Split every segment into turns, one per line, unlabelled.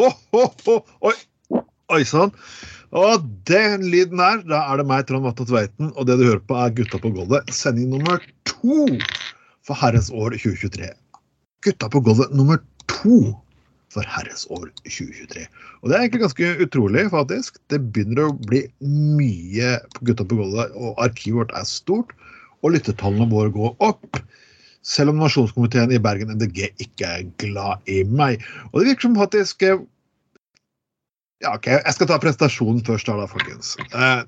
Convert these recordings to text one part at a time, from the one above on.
Ho, ho, ho. Oi, Oi sann. Og den lyden her, da er det meg, Trond Vatne Tveiten, og det du hører på, er Gutta på gulvet, sending nummer to for herrens år 2023. Gutta på gulvet nummer to for herrens år 2023. Og det er egentlig ganske utrolig, faktisk. Det begynner å bli mye på Gutta på gulvet, og arkivet vårt er stort, og lyttetallene våre går opp. Selv om nasjonskomiteen i Bergen MDG ikke er glad i meg. Og det virker som faktisk eh, Ja, OK, jeg skal ta presentasjonen først, da, folkens. Eh,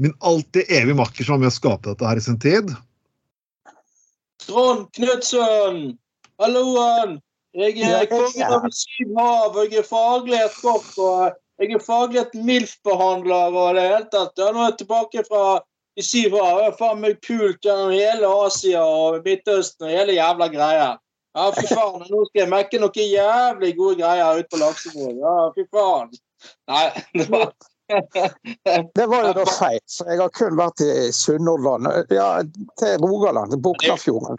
min alltid evig makker som var med å skape dette her i sin tid.
Trond Knutsen! Halloen! Jeg er kongen av syv hav, og jeg er faglighet kopp, og jeg er faglært MILF-behandler og det hele tatt. Ja, nå er jeg tilbake fra de syv hav. det er faen meg kult gjennom hele Asia og Midtøsten og hele jævla greia. Ja, fy faen. Nå skal jeg mekke noen jævlig gode greier ut på Laksevåg. Ja, fy faen. Nei, det var
Det var jo da feil, Så jeg har kun vært i Sunnhordland. Ja, til Rogaland, til Buknafjorden.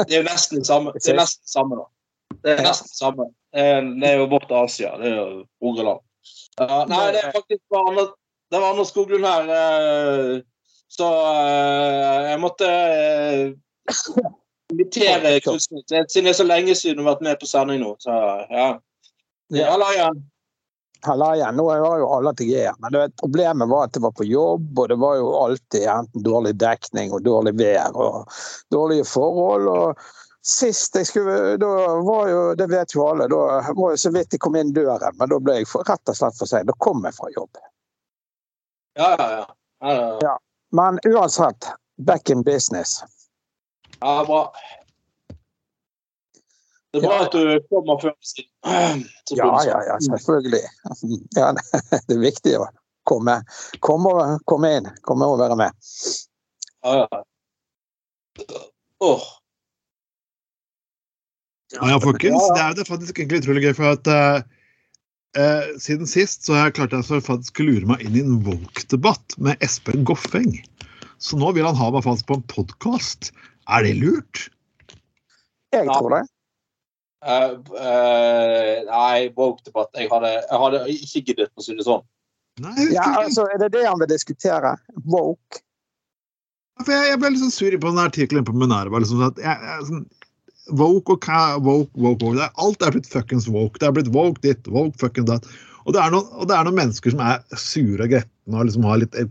Det er jo nesten det samme. Det er nesten det samme, da. Det er nesten det samme. Eh, Det er jo vårt Asia. Det er jo Rogaland. Ja, nei, det er faktisk bare Anders, det var Anders Skoglund her. Så eh, jeg måtte eh, invitere Knutsen, siden det er så lenge siden du har vært med på sending nå. Så ja. ja Halla igjen.
Halla igjen. Nå var jo alle til G, men vet, problemet var at det var på jobb, og det var jo alltid enten dårlig dekning og dårlig vær og dårlige forhold. og Sist jeg skulle, da var jo, det vet jo alle, da var jo så vidt jeg kom inn døren, men da ble jeg for, rett og slett for sein. Da kom jeg fra jobb.
Ja, ja, ja. ja, ja.
Men uansett, back in business.
ja bra. Det er bra
Ja.
at du kommer før.
Ja, ja, ja, selvfølgelig. Ja, det er viktig å komme, komme, komme inn, komme og være med.
Ja, ja. Åh.
Ja, folkens. Det er jo faktisk egentlig utrolig gøy, for at eh, siden sist så har jeg klart jeg så faktisk å lure meg inn i en Woke-debatt med Espen Goffeng. Så nå vil han ha meg fast på en podkast. Er det lurt?
Jeg tror det.
Uh, uh, nei, woke-debatt. Jeg jeg hadde ikke giddet, å det sånn.
Nei,
Ja, altså, Er det det han vil diskutere? Woke?
Jeg, jeg ble litt sånn sur på den artikkelen på Minerva. Liksom, at jeg, jeg, sånn, woke og woke, woke, woke. Er, alt er blitt fuckings woke. Det er blitt woke ditt, woke fucking datt. Og det noen, og det er noen mennesker som er sure og gretne og liksom har litt eh,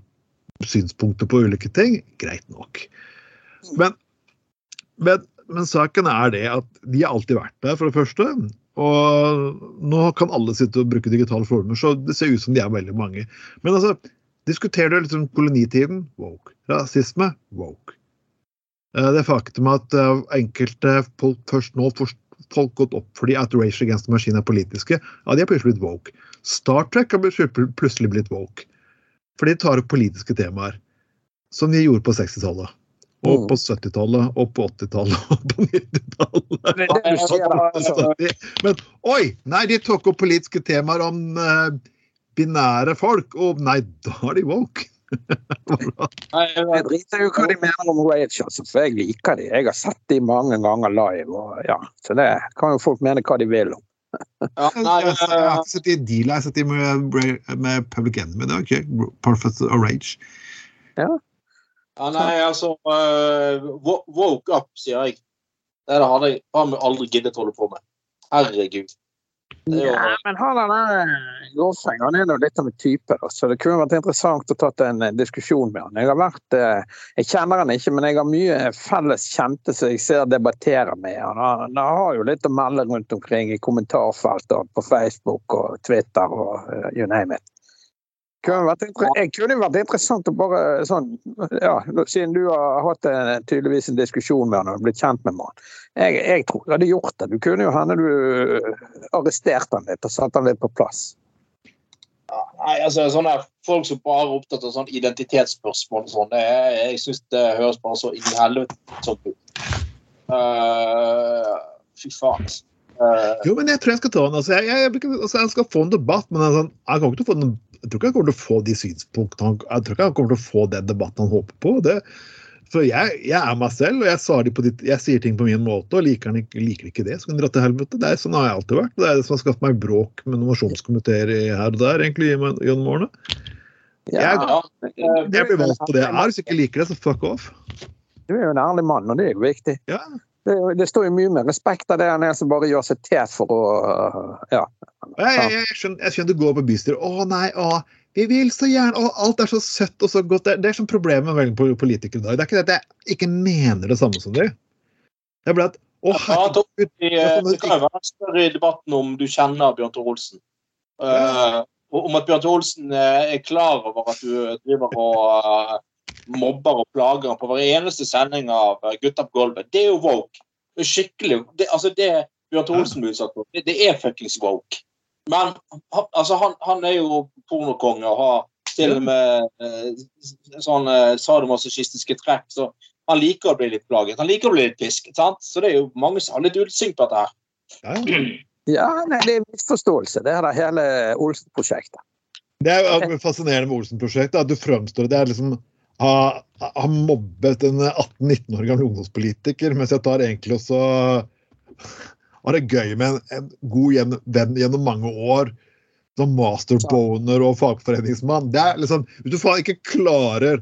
synspunkter på ulike ting. Greit nok. Men, men, men saken er det at de har alltid vært der, for det første. Og nå kan alle sitte og bruke digitale former, så det ser ut som de er veldig mange. Men altså, diskuterer du liksom kolonitiden? Woke. Rasisme? Woke. Eh, Det faktum at eh, enkelte folk først nå folk gått opp fordi at Rage Against the Machine er politiske, ja, de har plutselig blitt woke. Star Trek har plutselig- blitt woke. For de tar opp politiske temaer. Som de gjorde på 60-tallet. Og
Mm.
på 70-tallet, og på 80-tallet, og på 90-tallet.
Det er det du sier, altså.
Men oi! Nei, de tok opp politiske temaer om eh, binære folk. Og nei, da er de woke.
Jeg
driter jo hva de mener om Rage, altså, for jeg liker de. Jeg har sett de mange ganger live. Og, ja, så det kan jo folk mene hva de vil om.
ja,
Jeg,
nei,
jeg, jeg har
eh,
ikke sett de dealer, Deal, jeg har sett de med, med Public Enemy. Det var ikke Perfect og Rage.
ja, nei, altså uh, Woke up, sier jeg. Det hadde jeg aldri giddet holde på med. Herregud.
Ja, men han der Gåseng han er nå litt av en type, så det kunne vært interessant å tatt en eh, diskusjon med han. Jeg har vært, eh, jeg kjenner han ikke, men jeg har mye felles kjente som jeg ser debatterer med han. Han han har jo litt å melde rundt omkring i kommentarfeltet på Facebook og Twitter og eh, you name it. Kunne jeg kunne vært interessant å bare sånn ja, Siden du har hatt en, tydeligvis en diskusjon med han og blitt kjent med mannen. Jeg, jeg tror du hadde gjort det. Du kunne jo hende du arresterte han litt og satte han litt på plass.
Nei, altså sånne Folk som bare er opptatt av sånn identitetsspørsmål og sånn, er- jeg syns det høres bare så inn i helvete sånn ut. Uh, fy faen. Eh,
Jo, men jeg tror jeg skal ta den. Altså, jeg, jeg, jeg, altså, jeg skal få en debatt, men jeg, sånn, jeg, kommer ikke til å få den, jeg tror ikke jeg kommer til å få de synspunktene han, Jeg tror ikke jeg kommer til å få den debatten han håper på. Det, for jeg, jeg er meg selv, og jeg, på ditt, sier ting på min måte, og liker han ikke, liker ikke det, så kan han dra til helvete. Det er, sånn har jeg alltid vært. Det er det som har skapt meg bråk med nominasjonskomiteer her og der egentlig gjennom årene. Jeg-
ja, eh,
Jeg blir valgt på det jeg er. Hvis jeg ikke liker det, så fuck off.
Du er jo en ærlig mann, og det er jo viktig.
Ja.
Det, det står jo mye mer respekt av det enn en som bare gjør seg til for å Ja.
Jeg, jeg, jeg, skjønner, jeg skjønner du går på bystyret. Å nei, å, vi vil så gjerne å, Alt er så søtt og så godt. Det, det er som problemet med politikere i dag. Det er ikke det at jeg ikke mener det samme som dere. Det er bare at Å,
Ja,
herregud.
Vi,
det
eh,
sånn
kan jo være større i debatten om du kjenner Bjørn Tore Olsen. Eh, og om at Bjørn Tore Olsen eh, er klar over at du driver og mobber og plager på hver eneste sending av eh, Gutta på gulvet. Det er jo woke. Det er skikkelig det, altså det Bjørn Tore Olsen blir utsatt for, det, det er fuckings woke. Men altså han, han er jo pornokonge og har til og med eh, sånne sadomasochistiske trekk. så han liker å bli litt plaget. Han liker å bli litt pisket. sant? Så det er jo mange som har litt utsynk på dette her.
Ja, ja.
ja, nei, det er misforståelse, det er det hele Olsen-prosjektet.
Det er jo fascinerende med Olsen-prosjektet. At du fremstår det er liksom ha, ha mobbet en 18-19 år gammel ungdomspolitiker, mens jeg tar egentlig også har det gøy med en, en god venn gjennom mange år. Som masterboner og fagforeningsmann. Det er liksom, Hvis du faen ikke klarer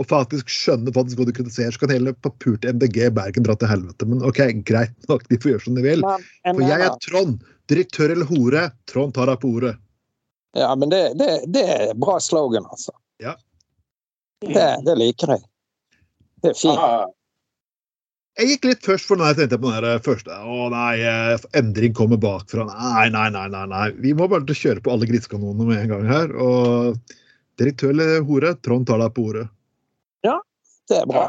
å faktisk skjønne faktisk hva du kritiserer, så kan hele papurte MDG Bergen dra til helvete. Men OK, greit nok, de får gjøre som de vil. For jeg er Trond. Direktør eller hore. Trond tar deg på ordet.
Ja, men det, det, det er bra slogan, altså.
Ja.
Det, det liker jeg. Det er fint.
Ja,
Jeg gikk litt først for når jeg tenkte på den første. Å nei, eh, endring kommer bakfra. Nei, nei, nei. nei, nei. Vi må bare kjøre på alle grisekanonene med en gang her. Og direktør eller hore, Trond tar deg på ordet.
Det er bra.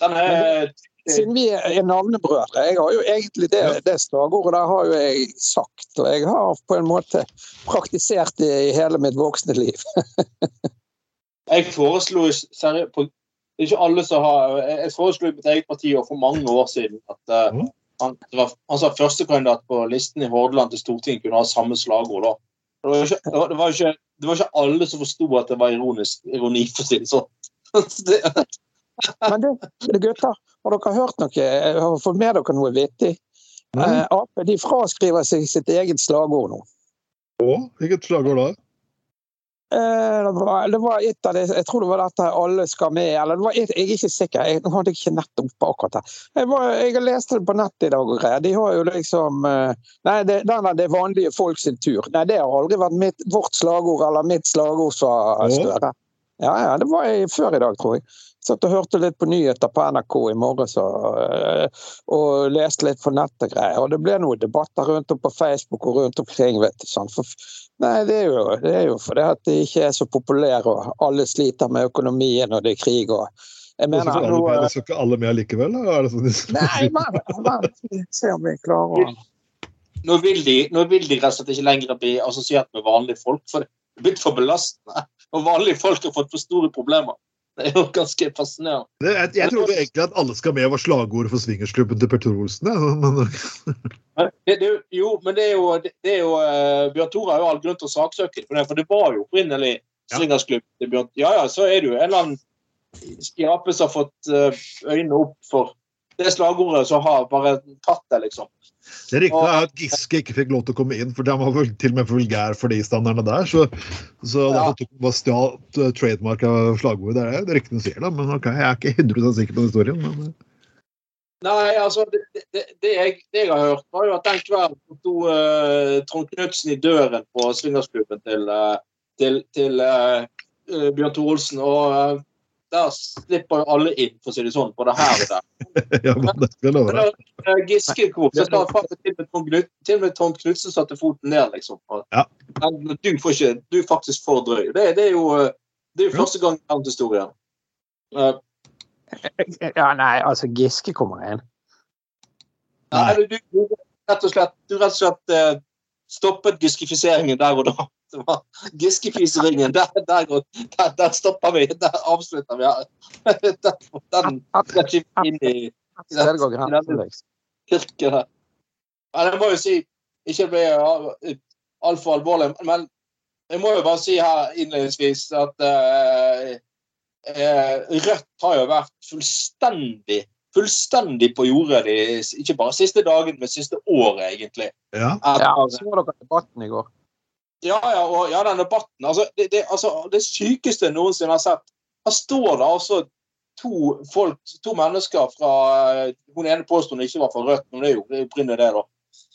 Den er
Siden vi er navnebrødre, jeg har jo egentlig det, det slagordet der har jo jeg sagt. Og jeg har på en måte praktisert det i hele mitt voksne liv.
Jeg foreslo seriøst på det er ikke alle som har Jeg foreslo i mitt eget parti og for mange år siden at
Mhm.
han, det var, han sa førstekandidat på listen i Hordaland til Stortinget kunne ha samme slagord. da. Det var, ikke, det, var, det, var ikke, det var ikke alle som forsto at det var ironisk, ironi, for å si det sånn.
Men det, det gutter, har dere hørt noe? Har dere fått med dere noe vittig? Eh, Ap de fraskriver seg sitt eget slagord nå.
Å, hvilket slagord da?
Eh, Det var, det var et av det, jeg tror det var dette 'alle skal med', eller det var et, jeg er ikke sikker. Jeg, nå hadde jeg ikke nettet oppe akkurat her. Jeg, var, jeg har lest det på nettet i dag og greier. De har jo liksom eh, Nei, det, den er det vanlige folk sin tur. Nei, det har aldri vært mitt, vårt slagord eller mitt slagord, sa Støre. Ja, ja, det var jeg før i dag, tror jeg. Satt og hørte litt på nyheter på NRK i morges og, eh, og leste litt på nett og greier. Og det ble noen debatter rundt om på Facebook og rundt omkring. vet du, sånn. For, nei, det er, jo, det er jo fordi at de ikke er så populære, og alle sliter med økonomien og det er krig og Jeg mener
skal alle, med, så skal alle med likevel? Da? Er det sånn de-
Nei, men se om vi klarer å
nå, vil de, nå vil de rett og slett ikke lenger bli assosiert med vanlige folk, for det er blitt for belastende. Og vanlige folk har fått for store problemer. Det er jo ganske fascinerende.
Det, jeg, jeg trodde egentlig at alle skal med var slagordet for swingersklubben til Petter Olsen. ja, Men,
Det, det, jo- men det er jo, det, er jo uh, Bjørn Tore har jo all grunn til å saksøke for det, for det var jo opprinnelig swingersklubb til Bjørn Ja ja, så er det jo en eller annen skrape som har fått eh, øynene opp for det slagordet som har bare tatt det, liksom.
Det riktige er at Giske ikke fikk lov til å komme inn, for han var vel til og med for vulgær for de standardene der. Så, så
Ja.
derfor tok han bare stjal uh, trademark av slagordet. Det er det ryktene sier, da. Men okay, jeg er ikke 100 sikker på den historien. Men, eh,
Nei, altså, det, det, det, jeg, det jeg har hørt, var jo at den kvelden sto uh, Trond Knutsen i døren på swingersklubben til, uh, til, til eh, Bjørn Thorolsen Olsen, og der slipper jo alle inn, for å si det sånn, både her og der.
ja, men det skal love deg.
Giske kom, så skal faen til og med Trond Knutsen satte foten ned, liksom. Og,
Ja.
men du får ikke Du er faktisk for drøy. Det, det er jo det er jo første gang i verdenshistorien. Uh,
Ja, nei, altså Giske kommer inn.
Nei, du, du, du, rett og slett, du rett og slett uh, stoppet giskifiseringen der og da. Det var Giskefiseringen, der, der, går- der, der stopper vi. Der avslutter vi. Den, den skal ikke inn i kirken her. Men jeg må jo si, ikke bli altfor alvorlig, men jeg må jo bare si her innledningsvis at eh, eh, Rødt har jo vært fullstendig fullstendig på jordet de, ikke bare siste dagen, men siste året, egentlig.
Ja.
Etter,
Ja, så dere debatten i går.
Ja, ja, og, ja, den debatten. Altså det, det, altså, det sykeste jeg noensinne har sett. Her står det altså to folk, to mennesker fra eh, Hun ene påstår hun ikke var fra Rødt, men det er jo opprinnelig det, da.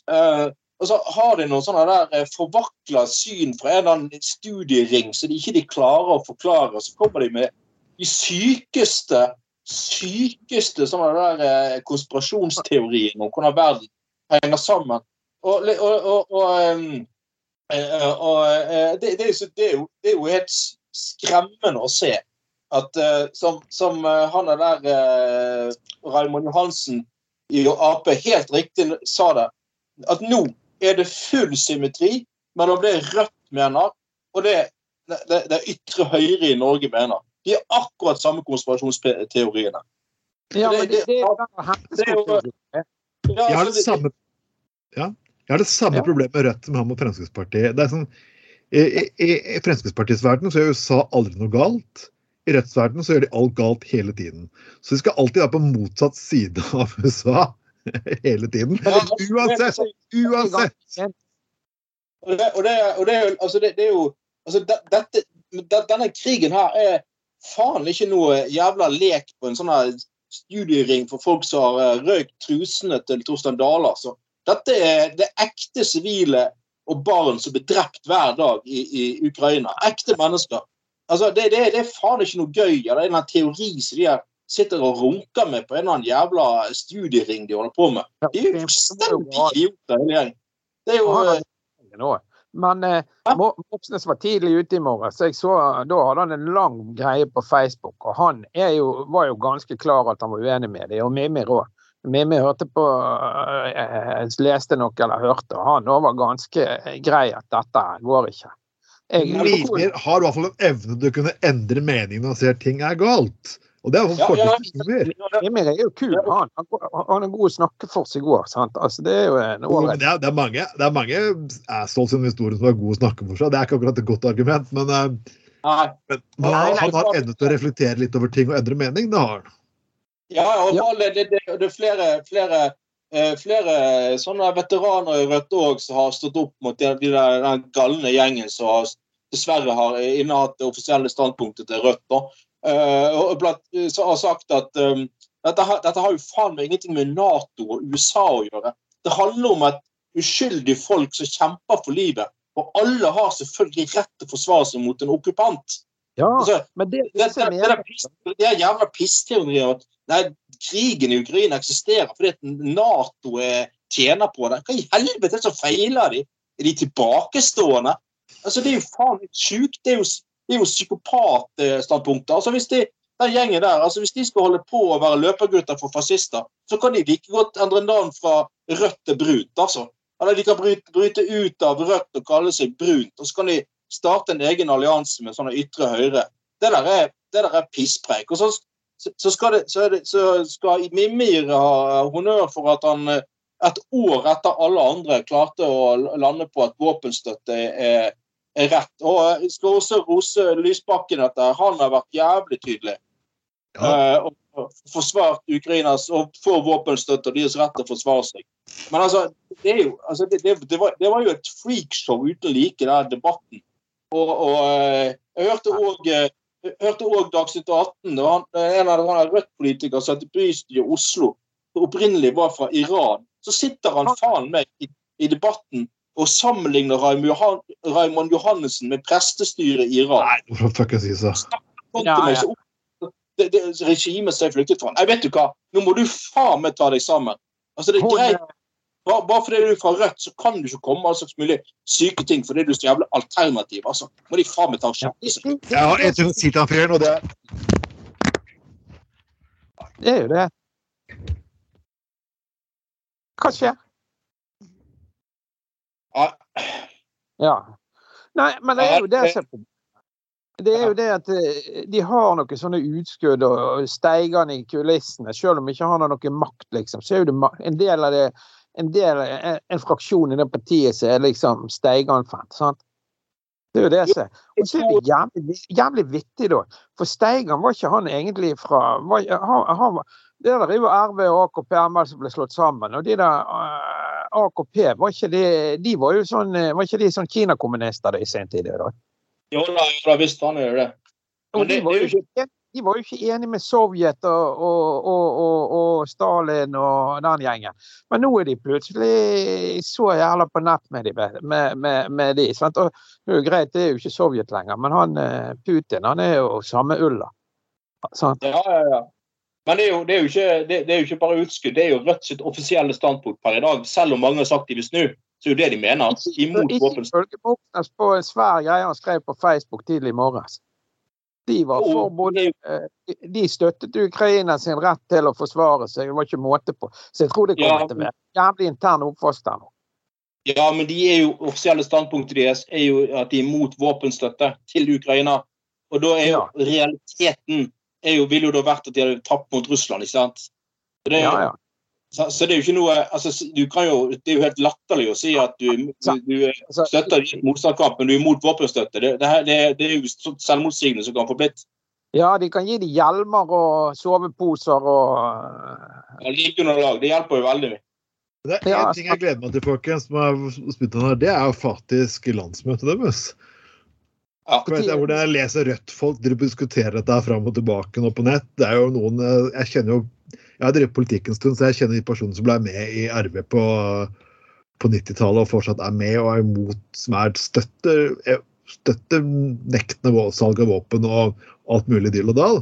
Uh, og så har de noen sånne der eh, forvakla syn fra en eller annen studiering så de ikke de klarer å forklare. Så kommer de med de sykeste, sykeste sånne der konspirasjonsteoriene om hvordan verden henger sammen. Og, og, og, og, eh, og eh, det, det, er jo det, er jo, det er jo helt skremmende å se at eh, som, som eh, han er der uh, Raymond Johansen i Ap helt riktig sa det, at nå er det full symmetri mellom det Rødt mener og det det, det ytre høyre i Norge mener. De er akkurat samme konspirasjonsteoriene.
Ja,
Det-
men det, det er jo
det-
det henteskogteorien.
Ja,
Jeg har
altså,
det samme, ja, jeg har det samme
Ja.
problemet med Rødt som jeg har med Fremskrittspartiet. Det er sånn, i, i, I Fremskrittspartiets verden så gjør USA aldri noe galt. I Rødts verden så gjør de alt galt hele tiden. Så de skal alltid være på motsatt side av USA hele tiden. Uansett! Uansett!
Og det, og det, og det, er jo- altså det, det er jo altså det, dette, Denne krigen her er faen ikke noe jævla lek på en sånn studiering for folk som har eh, røykt trusene til Torstein Dale. Altså. Dette er det ekte sivile og barn som blir drept hver dag i, i Ukraina. Ekte mennesker. Altså, det, det, det er faen ikke noe gøy. Det er en eller teori som de sitter og runker med på en eller annen jævla studiering de holder på med. De er jo fullstendig idioter, hele gjengen. Det er jo eh.
Men eh, Moxnes var tidlig ute i morges, så jeg så, da hadde han en lang greie på Facebook. Og han jo, var jo ganske klar at han var uenig med det, og Mimir òg. Mimmi hørte på, Jeg leste noe eller hørte, og han var ganske grei at dette går ikke. Jeg,
Mimir har i hvert fall en evne til å kunne endre mening når han ser ting er galt. Og det er jo
Ja, ja.
Mimir.
Mimir er jo kul, han. Han er god å snakke for seg òg. Altså, det er jo en ålreit
Det det er mange, det er mange assholes i historien som er gode å snakke for seg. Det er ikke akkurat et godt argument, men, men,
men
han, han har evne til å reflektere litt over ting og endre mening. Det har han.
Ja, og det, det, det er flere, flere, eh, flere sånne veteraner i Rødt òg som har stått opp mot de, de der, den galne gjengen som har, dessverre har innehatt det offisielle standpunktet til Rødt. Da. Eh, og blant, så har sagt at um, dette, har- dette har jo faen meg ingenting med Nato og USA å gjøre. Det handler om et uskyldig folk som kjemper for livet. Og alle har selvfølgelig rett til å forsvare seg mot en okkupant.
Ja,
Altså,
men det,
det, det, det, er piss- det er jævla pissteorier at nei, krigen i Ukraina eksisterer fordi at Nato er, tjener på det. Hva i helvete som feiler de? Er de tilbakestående? Altså, Det er jo faen litt sjukt. Det er jo, det er jo psykopatstandpunkter. Altså, hvis de, den gjengen der, altså hvis de skal holde på å være løpergutter for fascister, så kan de like godt endre navn fra rødt til brunt. altså. Eller de kan bryte, bryte ut av rødt og kalle seg brunt. Og så kan de starte en egen allianse med sånne ytre høyre. Det der er, det der er pisspreik. Og så, så, skal det, så, det, så skal Mimir ha honnør for at han eh, et år etter alle andre klarte å lande på at våpenstøtte er, er rett. Og jeg skal også rose Lysbakken at han har vært jævlig tydelig.
Ja.
Eh, og forsvart Ukrainas og får våpenstøtte og deres rett til å forsvare seg. Men altså, det, jo, altså det, det, det, var, det var jo et freakshow uten like, den debatten. Og, og eh, jeg hørte òg jeg hørte også Dagsnytt 18. Det han, en av de Rødt-politikere som i bystyret i Oslo, som opprinnelig var fra Iran. Så sitter han faen meg i, i debatten og sammenligner Raymond Johan, Johannessen med prestestyret i Iran.
Nei, hvorfor fuck jeg sier så?
Ja, ja.
Det, det regimet som jeg flyktet fra. Nei, vet du hva, nå må du faen meg ta deg sammen. Altså, det er greit. Bare, bare fordi du er fra Rødt, så kan du ikke komme med all slags mulig syke ting fordi du er så jævlig alternativ. altså. Må de faen meg ta skjerpe.
Jeg har en ting å si til han fyren, og det
Det er jo det. Hva skjer?
Ja,
Ja. Nei, men det er jo det som er problemet. Det er jo det at eh, de har noen sånne utskudd og og steigende i kulissene. Selv om de ikke har noe makt, liksom, så er jo det en del av det en del, en, en fraksjon i det partiet som er liksom Steigan-fan. sant? Det er jo det som er. Og så er det jævlig, jævlig vittig, da. For Steigan var ikke han egentlig fra var, han, han, var- Det der er jo RV og AKP ML som ble slått sammen. Og de der uh, AKP, var ikke de, de var jo sånn eh, Var ikke de sånn Kina-kommunister i sin tid? Da?
jo da, visst han gjør det. Men
de
det-
var,
det er
jo
jo
ikke, de var jo ikke enige med Sovjet og, og, og, og, Stalin og den gjengen. Men nå er de plutselig så jævla på nett med de, med, med, med de sant? Og det er jo greit, det er jo ikke Sovjet lenger, men han eh, Putin han er jo samme ulla. Sant?
Ja, ja, ja. Men det er, jo, det, er ikke, det, det er jo ikke bare utskudd, det er jo Rødt sitt offisielle standpunkt per i dag. Selv om mange har sagt de vil snu, så er jo det de mener. Imot
Ikke
våpen.
ifølge Moxnes på en svær greie han skrev på Facebook tidlig i morges. De var for både eh, De støttet Ukraina sin rett til å forsvare seg, det var ikke måte på. Så jeg tror det kommer
Ja,
til å være jævlig intern oppvask der nå.
Ja, men de er jo, offisielle standpunktet deres er jo at de er imot våpenstøtte til Ukraina. Og da er jo realiteten er jo, ville jo da vært at de hadde tapt mot Russland, ikke sant? Det er,
Ja, ja.
Så, så det er jo ikke noe altså, du kan jo, Det er jo helt latterlig å si at du, du, du
Altså,
støtter motstandskamp, men du er imot våpenstøtte. Det, det, det, det er jo selvmotsigende som kan få blitt.
ja, de kan gi dem hjelmer og soveposer og
Ja, Likeunderlag. Det hjelper jo veldig.
Det er én ting jeg gleder meg til, folkens, som er spurt om her, det er jo faktisk landsmøtet deres.
Ja.
Vet jeg, Hvor jeg leser Rødt-folk og diskuterer dette fram og tilbake nå på nett. Det er jo noen eh, Jeg kjenner jo Jeg har drevet politikk en stund, så jeg kjenner de personene som ble med i RV på, på 90-tallet og fortsatt er med og er imot, som er støtter, eh, støtter nektende salg av våpen og alt mulig dill og dal.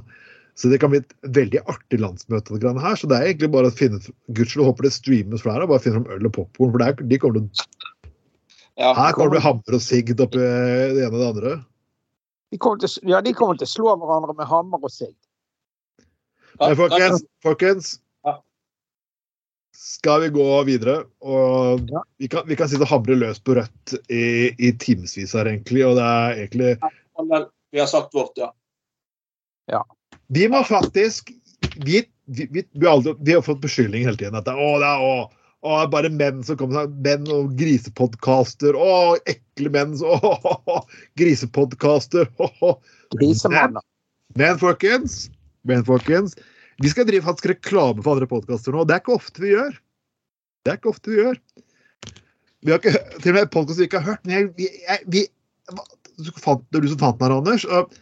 Så det kan bli et veldig artig landsmøte. her, så det er egentlig bare å finne Gudskjelov håper det streames flere, og bare finne fram øl og popkorn. For det er, de kommer til,
Ja.
her kommer det hammer og sigd oppi det ene og det andre.
de kommer, til, ja, de kommer til å slå hverandre med hammer og sigd.
Ja,
Men folkens, folkens
Ja.
skal vi gå videre? Og vi, kan, vi kan sitte og hamre løs på Rødt i, i timevis her, egentlig. Og det er egentlig
men Vi har sagt vårt, ja.
Vi må faktisk Vi, vi, vi, vi, har, aldri, vi har fått beskyldninger hele tiden. At det, å, det er å, å, bare menn som kommer sånn, Menn og grisepodkaster. Å, ekle menn. så- Å, å, å, grisepodkaster. Å, å.
Grisemanner.
Men folkens, men folkens, vi skal drive faktisk reklame for andre podkaster nå. Det er ikke ofte vi gjør. Det er ikke ofte vi gjør. Vi har ikke, til og med podkast vi ikke har hørt. Men jeg, vi, jeg, vi, du fant, det er du som fant den her, Anders. og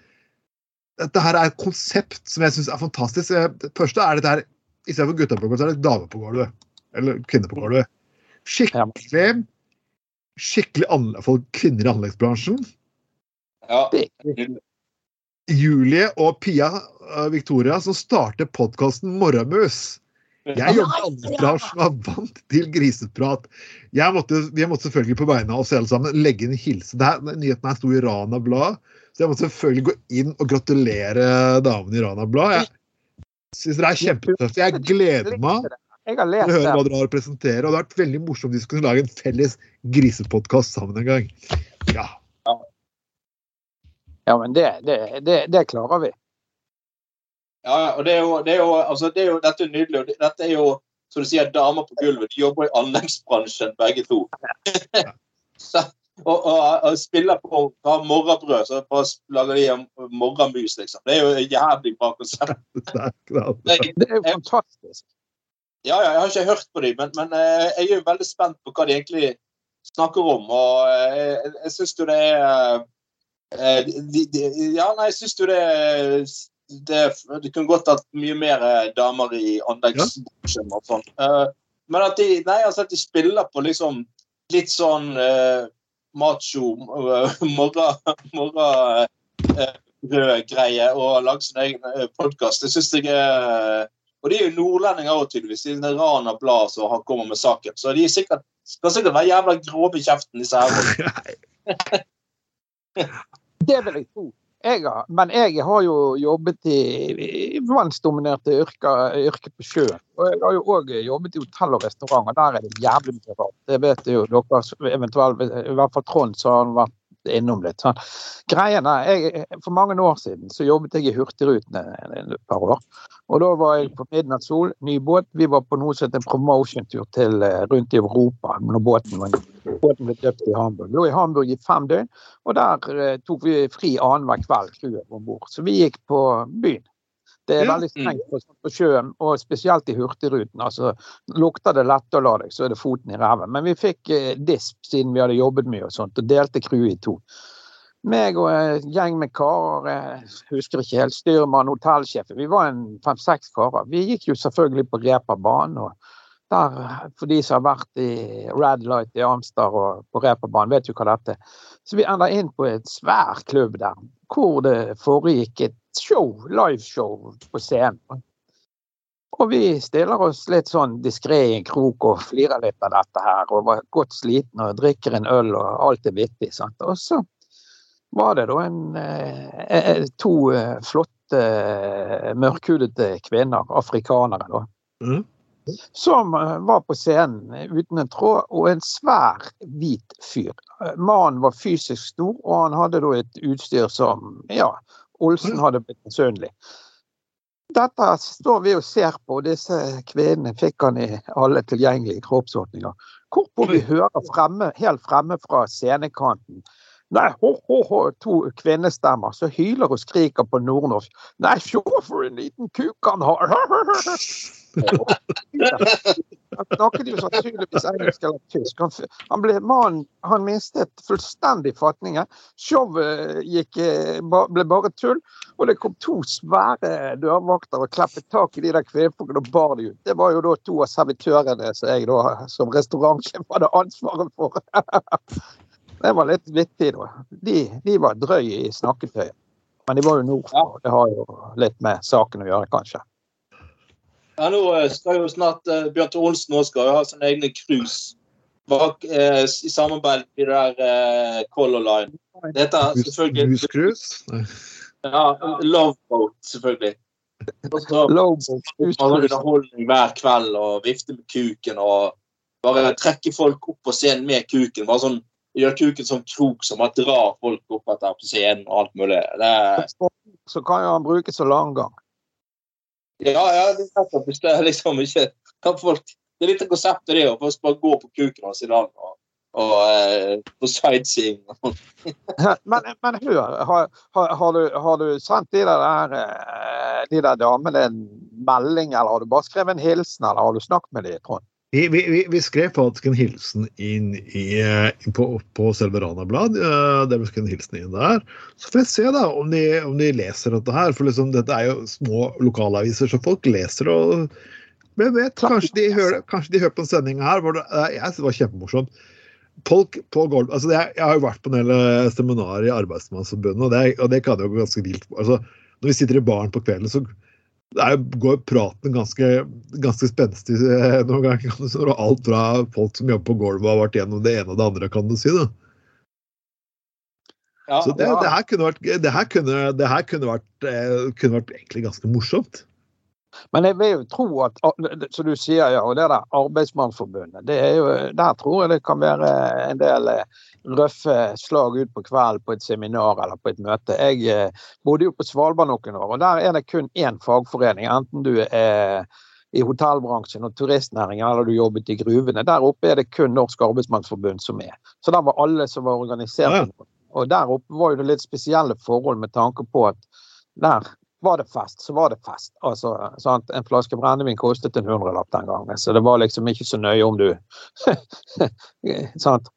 Dette her er et konsept som jeg syns er fantastisk. Det første er dette her Istedenfor gutta på gulvet, så er det dame på gulvet. Eller kvinne på gulvet. Skikkelig skikkelig anle- for kvinner i anleggsbransjen.
ja.
Julie og Pia uh, Victoria som starter podkasten Morramus. Jeg jobber i anleggsbransjen som er vant til griseprat. Jeg måtte, jeg måtte selvfølgelig på vegne av oss alle sammen legge inn en hilsen. Det her, nyheten her sto i Rana Blad, så jeg måtte selvfølgelig gå inn og gratulere damene i Rana Blad. Jeg syns det er kjempetøft. Jeg gleder meg
jeg har lest
høre hva dere har å presentere. Og det har vært veldig morsomt hvis vi skulle lage en felles grisepodkast sammen en gang. Ja.
Ja, men det, det, det, det klarer vi.
Ja, og det er jo, det er jo, altså, det er jo Dette er nydelig. og Dette er jo, som du sier, damer på gulvet. De jobber i anleggsbransjen, begge to. så, og, og, og spiller på på morrabrød, så bare lager de morramus, liksom. Det er jo et jævlig bra konsept.
Det er akkurat
Det,
Det er jo fantastisk.
ja, ja, jeg har ikke hørt på dem, men, men eh, jeg er jo veldig spent på hva de egentlig snakker om. Og eh, jeg, jeg syns jo det er eh, de, de, Ja, nei, jeg syns jo det det, det kunne godt hatt mye mer eh, damer i anleggsbransjen og sånn. Eh, men at de, nei, altså at de spiller på liksom litt sånn uh, macho uh, morra-rød-greie og lager sin egen podkast, det syns jeg Og de er jo nordlendinger òg, tydeligvis. Det er Rana Blad som kommer med saken. Så de er sikkert, skal sikkert være jævla grove i kjeften, disse her.
Det vil jeg tro. Jeg har, men jeg har jo jobbet i vannsdominerte yrker, yrker på sjøen. Og jeg har jo òg jobbet i hotell og restaurant, og der er det jævlig mye rart. Det vet jo dere, eventuelt, i hvert fall Trond, så har han vært innom litt. Sånn. Greiene, jeg, For mange år siden så jobbet jeg i Hurtigruten en- en- et par år. Og da var jeg på Midnattssol, ny båt. Vi var på noe som het en promotion-tur til eh, rundt i Europa. når båten var Båten ble døpt i Hamburg. Vi Lå i Hamburg i fem døgn. Og der eh, tok vi fri annenhver kveld, crewet om bord. Så vi gikk på byen. Det er veldig strengt på, på sjøen, og spesielt i Hurtigruten. altså Lukter det lett å la deg, så er det foten i ræven. Men vi fikk eh, disp siden vi hadde jobbet mye og sånt, og delte crewet i to. Meg og en gjeng med karer, jeg husker ikke helt, styrmann, hotellsjefen, vi var en fem-seks karer. Vi gikk jo selvfølgelig på reperbanen. og der, For de som har vært i Red Light i Amster og på reperbanen, vet jo hva dette er. Så vi ender inn på et svær klubb der, hvor det foregikk et show, liveshow på scenen. Og vi stiller oss litt sånn diskré i en krok og flirer litt av dette her, og var godt slitne og drikker en øl og alt er vittig. sant? Og så var det da en, eh, eh, to eh, flotte eh, mørkhudete kvinner, afrikanere, da.
Mhm.
Som eh, var på scenen uten en tråd, og en svær, hvit fyr. Eh, Mannen var fysisk stor, og han hadde da et utstyr som ja, Olsen hadde blitt misunnelig. Dette står vi og ser på, og disse kvinnene fikk han i alle tilgjengelige kroppsåpninger. Hvorpå vi hører fremme, helt fremme fra scenekanten Nei, ho, ho, ho, to kvinnestemmer som hyler og skriker på nordnorsk. Nei, sjå for en liten kuk han har! Han snakket jo sannsynligvis engelsk eller tysk. Han, han ble mannen Han mistet fullstendig fatningen. Showet gikk, eh, ble bare tull. Og det kom to svære dørvakter og kleppet tak i de der kvinnfolkene og bar de ut. Det var jo da to av servitørene som jeg da som restaurantsjef hadde ansvaret for. Det var litt vittig, da. De, de var drøye i snakketøyet. Men de var jo nordfra, og det har jo litt med saken å gjøre, kanskje.
Ja, nå eh, skal jo snart uh, Bjørn Tore Olsen også skal jo ha sine egne cruise bak, eh, i samarbeid med det der eh, Color Line. Det heter selvfølgelig
Huscruise? Nei.
ja, Love Boat, selvfølgelig. Han underholdning hver kveld og vifte med kuken og bare trekke folk opp på scenen med kuken. Bare sånn, Gjøre kuken sånn krok som bare drar folk opp etter på scenen og alt mulig. Det
Så kan jo han bruke så lang gang.
ja, ja, det er nettopp hvis det liksom ikke kan folk, Det er litt av konseptet, det, å først bare gå på kuken hans i dag og, og eh, på sightseeing.
Men, men hør, har, har, har, du, har du sendt de der, eh, de der damene en melding, eller har du bare skrevet en hilsen, eller har du snakket med dem, Trond?
Vi, vi, vi- skrev faktisk en hilsen inn i, eh, på, på selve Rana Blad. eh, Der vi skrev en hilsen inn der. Så får jeg se da om de, om de leser dette her. For liksom, dette er jo små lokalaviser, så folk leser og Hvem vet? Kanskje de hører, kanskje de hører på en sending her hvor det, eh, jeg synes det var kjempemorsomt. Folk på gulvet altså er- Jeg har jo vært på en del seminarer i Arbeidsmannsforbundet, og det, og det kan jo gå ganske vilt. altså Når vi sitter i baren på kvelden, så det er, går praten ganske, ganske spenstig eh, noen ganger. kan du si, og Alt fra folk som jobber på gulvet og har vært gjennom det ene og det andre, kan du si. da.
Ja,
Så det,
ja.
det her kunne vært, det her kunne, det her kunne vært, eh, kunne vært egentlig ganske morsomt.
Men jeg vil jo tro at, som du sier, ja, og det der Arbeidsmannsforbundet, det er jo, der tror jeg det kan være en del eh, røffe slag ut på kvelden på et seminar eller på et møte. Jeg eh, bodde jo på Svalbard noen år, og der er det kun én fagforening. Enten du er i hotellbransjen og turistnæringen eller du jobbet i gruvene. Der oppe er det kun Norsk Arbeidsmannsforbund som er. Så der var alle som var organisert.
Ja.
Og der oppe var jo det litt spesielle forhold med tanke på at der var det fest, så var det fest. Altså, sant? En flaske brennevin kostet en hundrelapp den gangen, så det var liksom ikke så nøye om du sant?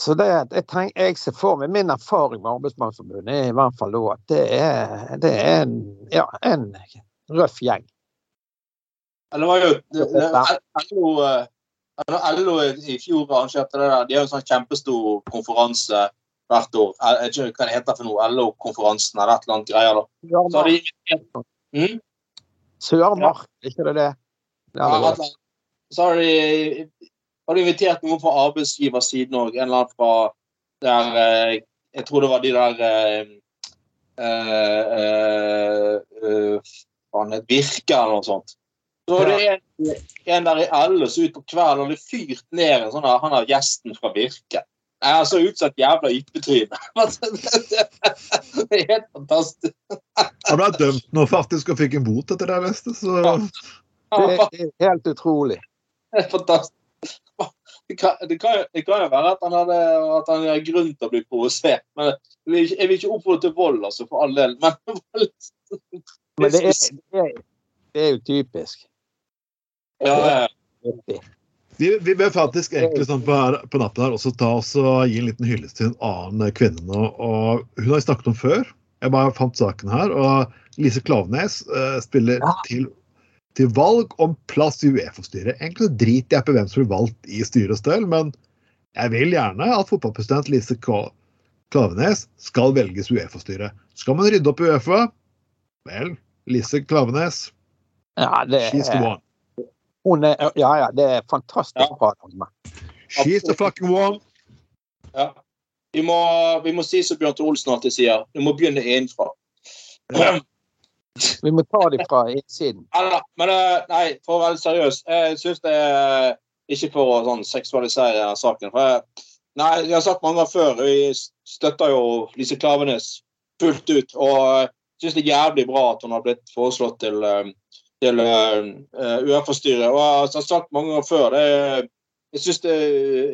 Så det, jeg, tenk, jeg ser for meg Min erfaring med Arbeidsmannsforbundet er i hvert fall da at det er, det er en, ja, en røff gjeng.
Eller var jo det- det- LO, eh, LO i fjor arrangerte det der. De har jo en sånn kjempestor konferanse hvert år. Jeg vet ikke hva det heter for noe. LO-konferansen eller et eller annet greier. da. Så har de mm?
Sørmark, ikke det det?
Ja, det så har de, har de invitert noen fra arbeidsgiversiden òg. En eller annen fra der eh, Jeg tror det var de der eh, eh, eh, Virke eller noe sånt. Så var det en, en der i LO som ut på kvelden hadde fyrt ned en sånn her, han er gjesten fra Virke. Jeg har så utsatt jævla yppetryne. det er helt fantastisk.
Han ble dømt nå faktisk og fikk en bot etter det du? så
Det er helt utrolig.
Det er fantastisk. Det kan, det, kan, det kan jo være at han hadde at han har grunn til å bli provosert. Men jeg vil ikke, oppfordre til vold, altså, for all del. Men
Men det er, det er, det er jo typisk.
ja, ja.
Vi, vi bør faktisk egentlig sånn på, her, på natten her også ta oss og gi en liten hyllest til en annen kvinne nå. Og hun har vi snakket om før. Jeg bare fant saken her. Og Lise Klaveness uh, spiller
Ja.
til, til valg om plass i Uefa-styret. Egentlig driter jeg på hvem som blir valgt i styret og stell, men jeg vil gjerne at fotballpresident Lise Klaveness skal velges Uefa-styret. Skal man rydde opp i Uefa? Vel, Lise Klaveness,
Ja, det
she's the one.
Hun er, ja, ja, det er fantastisk
Ja.
bra. dame.
She's the fucking one.
ja. Vi, må, vi må si som Bjørn Tore Olsen alltid sier, vi må begynne innenfra.
Ja.
Vi må ta dem fra innsiden.
Ja, men eh, nei, for å være litt seriøs, jeg syns det er ikke for å sånn, seksualisere denne saken. For jeg, nei, jeg har sagt mange ganger før, vi støtter jo Lise Klavenes fullt ut. Og syns det er jævlig bra at hun har blitt foreslått til, eh, til uh, Uefa-styret. Og jeg har sagt mange ganger før, det jeg synes det,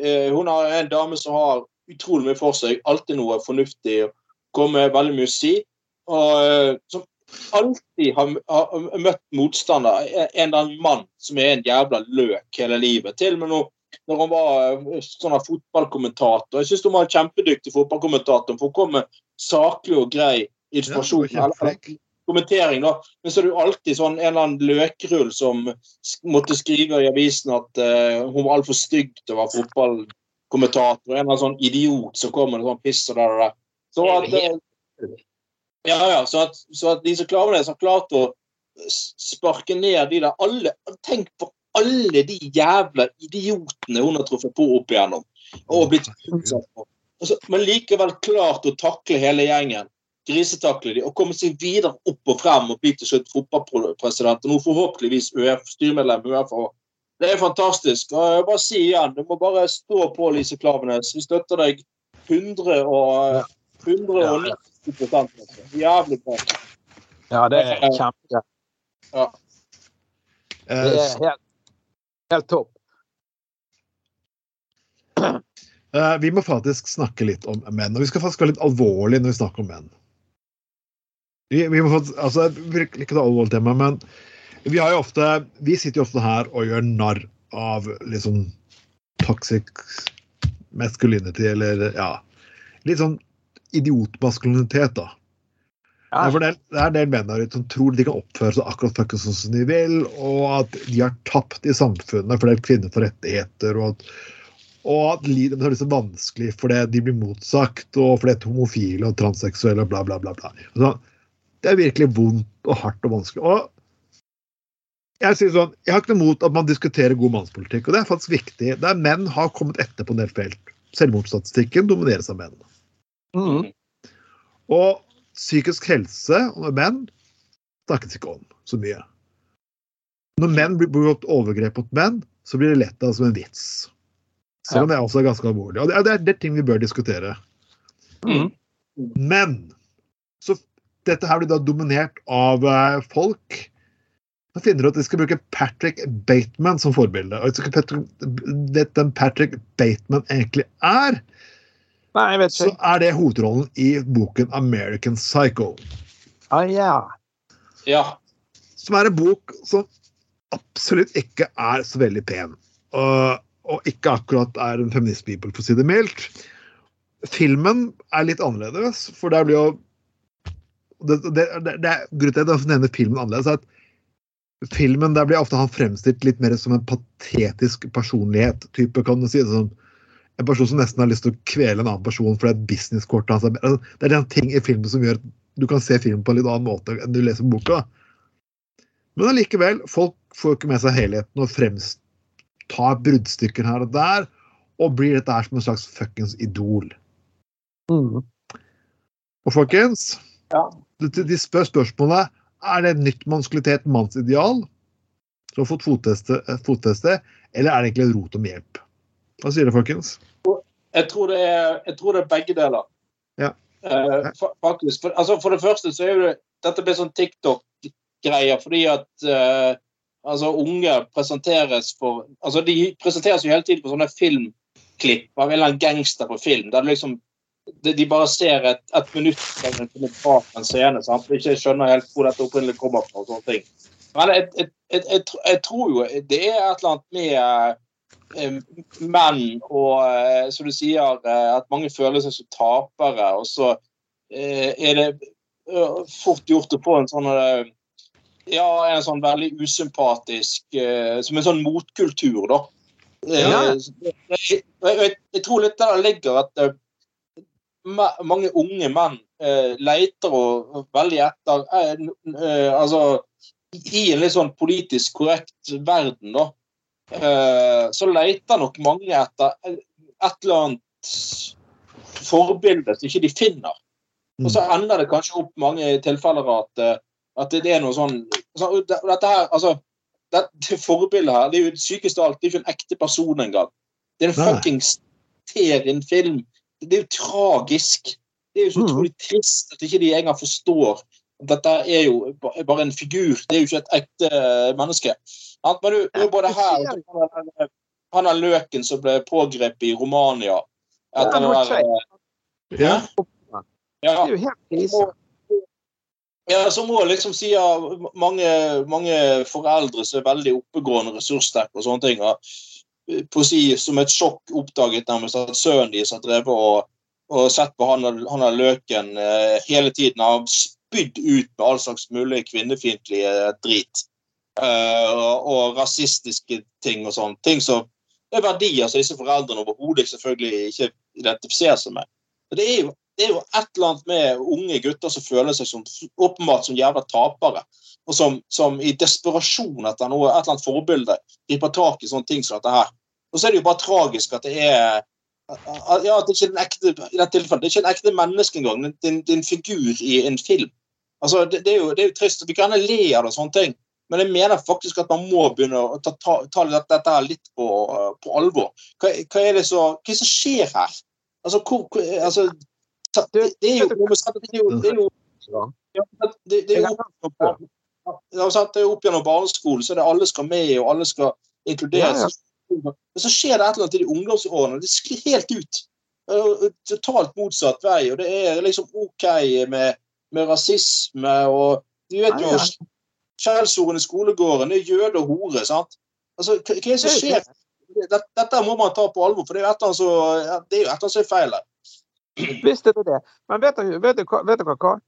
eh, hun er en dame som har utrolig mye for seg. Alltid noe fornuftig. Kommer med veldig mye å si. Og eh, som alltid har, har møtt motstander. En eller annen mann som er en jævla løk hele livet. Til og med når, når hun var eh, sånn her fotballkommentator. Jeg syns hun var en kjempedyktig fotballkommentator. For hun kom med saklig og grei informasjon.
Ja,
kommentering, da. Men så er det jo alltid sånn en eller annen løkrull som måtte skrive i avisen at uh, hun var altfor stygg til å være fotballkommentator. En eller annen sånn idiot som kommer med sånn piss og der og der. Så at, uh, ja, ja, så at, så at Lise Klavenes har klart å sparke ned de der alle Tenk på alle de jævla idiotene hun har truffet på opp igjennom. Og blitt utsatt for. Altså, men likevel klart å takle hele gjengen grisetakle de og komme seg videre opp og frem og bli til slutt fotballpresident og nå forhåpentligvis ØF, styremedlem i ØF. Det er fantastisk. Og jeg bare si igjen, du må bare stå på, Lise Klavenes. Vi støtter deg 100 og 190 altså. Jævlig bra.
Ja, det er kjempe. Det
Eh,
er helt, helt topp.
Eh, vi må faktisk snakke litt om menn, og vi skal faktisk være litt alvorlige når vi snakker om menn. Vi, vi må få, altså, virkelig ikke det alvorlige tema, men vi har jo ofte Vi sitter jo ofte her og gjør narr av liksom toxic masculinity, eller ja Litt sånn idiotmaskulinitet, da.
Ja.
For det, det er en del menn der ute som tror de kan oppføre seg akkurat sånn som de vil, og at de har tapt i samfunnet fordi kvinner får rettigheter, og at, og at livet er så vanskelig fordi de blir motsagt, og fordi de er homofile og transseksuelle og bla, bla, bla. bla. Det er virkelig vondt og hardt og vanskelig. Og jeg sier sånn, jeg har ikke noe imot at man diskuterer god mannspolitikk, og det er faktisk viktig. Der menn har kommet etter på en del felt. Selvmordsstatistikken domineres av menn.
Mm.
Og psykisk helse og menn snakkes ikke om så mye. Når menn blir begått overgrep mot menn, så blir det lett av som en vits. Selv om det er ganske alvorlig. Og det er, det er, ting vi bør diskutere.
Mm.
Men dette her blir da dominert av eh, folk Så finner du at de skal bruke Patrick Bateman som forbilde. Og ikke vet hvem Patrick Bateman egentlig er,
Nei, jeg vet
så er det hovedrollen i boken American Psycho.
Ah, ja.
Ja.
Som er en bok som absolutt ikke er så veldig pen. Og, og ikke akkurat er en feministbibel, for å si det mildt. Filmen er litt annerledes, for der blir jo det, det, det, det er Grunnen til at jeg nevner filmen annerledes, er at filmen der blir ofte han fremstilt litt mer som en patetisk personlighet. type, kan du si. Sånn, en person som nesten har lyst til å kvele en annen person fordi et businesskortet hans altså, Det er den ting i filmen som gjør at du kan se filmen på en litt annen måte enn du leser boka. Men allikevel, folk får ikke med seg helheten og fremst tar bruddstykker her og der, og blir dette her som en slags fuckings idol.
Mm.
Og folkens,
Ja.
De, spør spørsmålet er det nytt maskulinitet, mannsideal, som har fått fotfeste, eh, eller er det egentlig et rot om hjelp? Hva sier du, folkens?
Jeg tror det er, jeg tror det er begge deler.
Ja.
Eh, fa- faktisk. For, altså, for det første så er jo det Dette blir sånn TikTok-greier fordi at eh, altså, unge presenteres for altså De presenteres jo hele tiden på sånne filmklipp av en eller annen gangster på film. der det liksom de, de bare ser et, et minutt bak en scene. Sant? Og ikke skjønner helt hvor dette opprinnelig kommer fra. og sånne ting. Men jeg, jeg, jeg, jeg, tror jo det er et eller annet med eh, menn og eh, som du sier, eh, at mange føler seg som tapere. Og så er det fort gjort å få en sånn ja, en sånn veldig usympatisk Som en sånn motkultur, da.
Ja.
jeg, tror litt der ligger at mange unge menn eh, leter og, veldig etter eh, eh, Altså i en litt sånn politisk korrekt verden, da, eh, så leter nok mange etter et eller annet forbilde som ikke de finner. Og så ender det kanskje opp mange tilfeller at, eh, at det er noe sånn så, Dette her, altså Dette forbildet her, det er jo det sykeste av alt. Det er ikke en ekte person engang. Det er en fuckings serie, en film. Det er jo tragisk. Det er jo så
Mhm.
utrolig trist at ikke de engang forstår at dette er jo bare en figur. Det er jo ikke et ekte eh, menneske. Men du, du både her han- er løken som ble pågrepet i Romania. Etter
Ja,
det der,
Ja.
Ja,
krise.
ja, så må liksom si at mange, mange foreldre som er veldig oppegående, ressurssterke og sånne ting, eh, si som et sjokk oppdaget nærmest at sønnen deres har drevet og, og sett på han, er løken eh, hele tiden. Har spydd ut med all slags mulig kvinnefiendtlige drit. Eh, og, og rasistiske ting og sånn. Ting som er verdier som disse foreldrene overhodet selvfølgelig ikke identifiserer seg med. Det er jo det er jo et eller annet med unge gutter som føler seg som åpenbart som jævla tapere. Og som, som i desperasjon etter noe, et eller annet forbilde griper tak i sånne ting som dette her. Og så er det jo bare tragisk at det er ja, at det ikke er en ekte, i dette tilfellet, det er ikke en ekte menneske engang. Det er en, er figur i en film. Altså, det, det, er jo, det er jo trist. Vi kan gjerne le av det og sånne ting, men jeg mener faktisk at man må begynne å ta, ta, ta dette, her litt på, på alvor. Hva, hva, er det så, hva er det som skjer her? Altså, hvor, hvor altså, det, det er jo er er er det er jo opp gjennom barneskolen, så er det alle skal med, og alle skal inkluderes. Men så skjer det et eller annet i de ungdomsårene. Det sklir helt ut. Totalt motsatt vei. Og det er liksom OK med, med rasisme og Du vet jo skjellsordene i skolegården. Det er jøde og hore. sant? Altså, Hva er det som skjer? Dette, dette må man ta på alvor, for det er jo et eller annet som- det er er feil her.
Visst er det det. Men vet dere, vet dere, vet dere hva?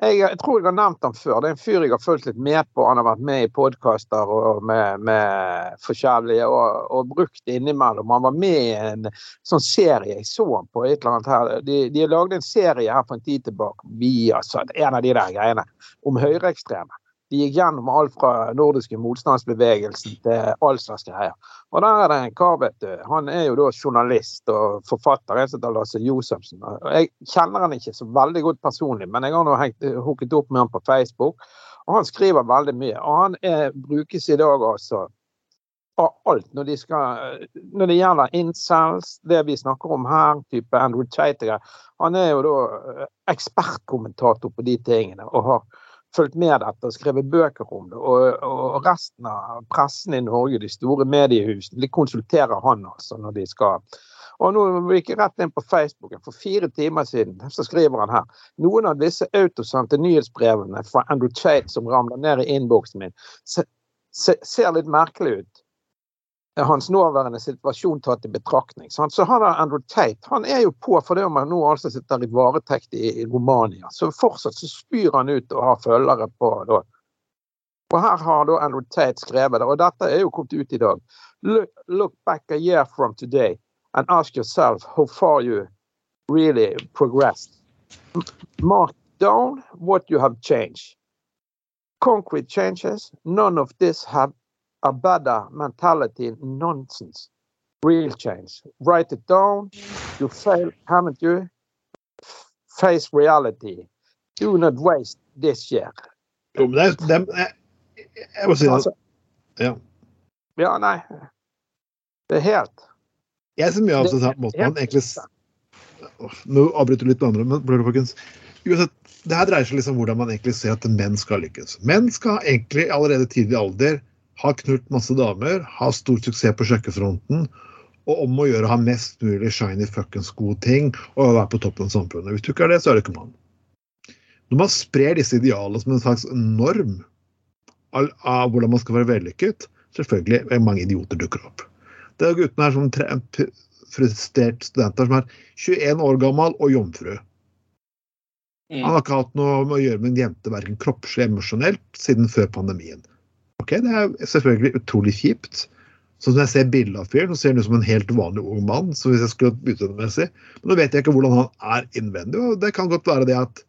Jeg, jeg tror jeg har nevnt ham før. Det er en fyr jeg har fulgt litt med på. Han har vært med i podkaster og med, med forskjellige og, og brukt innimellom. Han var med i en sånn serie jeg så han på et eller annet her. De, de lagde en serie her for en tid tilbake, via, en av de der greiene, om høyreekstreme. De gikk gjennom alt fra nordiske motstandsbevegelsen til all slags greier. Og der er det en kar, vet du. Han er jo da journalist og forfatter. En som heter Lasse Josefsen. Jeg kjenner han ikke så veldig godt personlig, men jeg har nå hooket opp med han på Facebook. Og han skriver veldig mye. Og han er, brukes i dag altså av alt når, de skal, når det gjelder incels, det vi snakker om her, type Andrew Tate. Han er jo da eh, ekspertkommentator på de tingene og har fulgt med dette og skrevet bøker om det. Og, og resten av pressen i Norge, de store mediehusene, de konsulterer han altså når de skal og nå gikk jeg rett inn på Facebook for fire timer siden. Så skriver han her. Noen av disse autosendte nyhetsbrevene fra Andrew Tate som ramler ned i innboksen min, se, se, ser litt merkelig ut. Hans nåværende situasjon tatt i betraktning. sant? Så han der Andrew Tate han er jo på fordi om han nå altså sitter i varetekt i, i Romania. Så fortsatt så spyr han ut og har følgere på da. Og her har da Andrew Tate skrevet det, og dette er jo kommet ut i dag. Look, look back a year from today and ask yourself how far you really progressed. Mark down what you have changed. concrete changes. None of this have a better mentality nonsense. Real change. Write it down. You fail, haven't you? Face reality. Do not waste this year.
Jo, men det er, det er, jeg, jeg må si det.
Altså,
Ja.
ja, nei. Det er helt
Jeg av det sånn måten man egentlig Nå avbryter du litt med andre, men blør, folkens. Uansett, det her dreier seg liksom om hvordan man egentlig ser at menn skal lykkes. Menn skal egentlig allerede tidlig alder ha knult masse damer, ha stor suksess på kjøkkenfronten, og om å gjøre å ha mest mulig shiny fuckings gode ting og være på toppen av samfunnet. Hvis du ikke er det, så er du ikke mann. Når man sprer disse idealene som en slags norm av, av hvordan man skal være vellykket, selvfølgelig er mange idioter dukker opp. Det er guttene her som tre, frustrert studenter som er 21 år gammel og jomfru.
Mm.
Han har ikke hatt noe med å gjøre med en jente, verken kroppslig eller emosjonelt, siden før pandemien. Ok, Det er selvfølgelig utrolig kjipt. Så når jeg ser bildet av fyren, så ser han ut som en helt vanlig ung mann. så hvis jeg skulle utseendemessig. Men nå vet jeg ikke hvordan han er innvendig. og Det kan godt være det at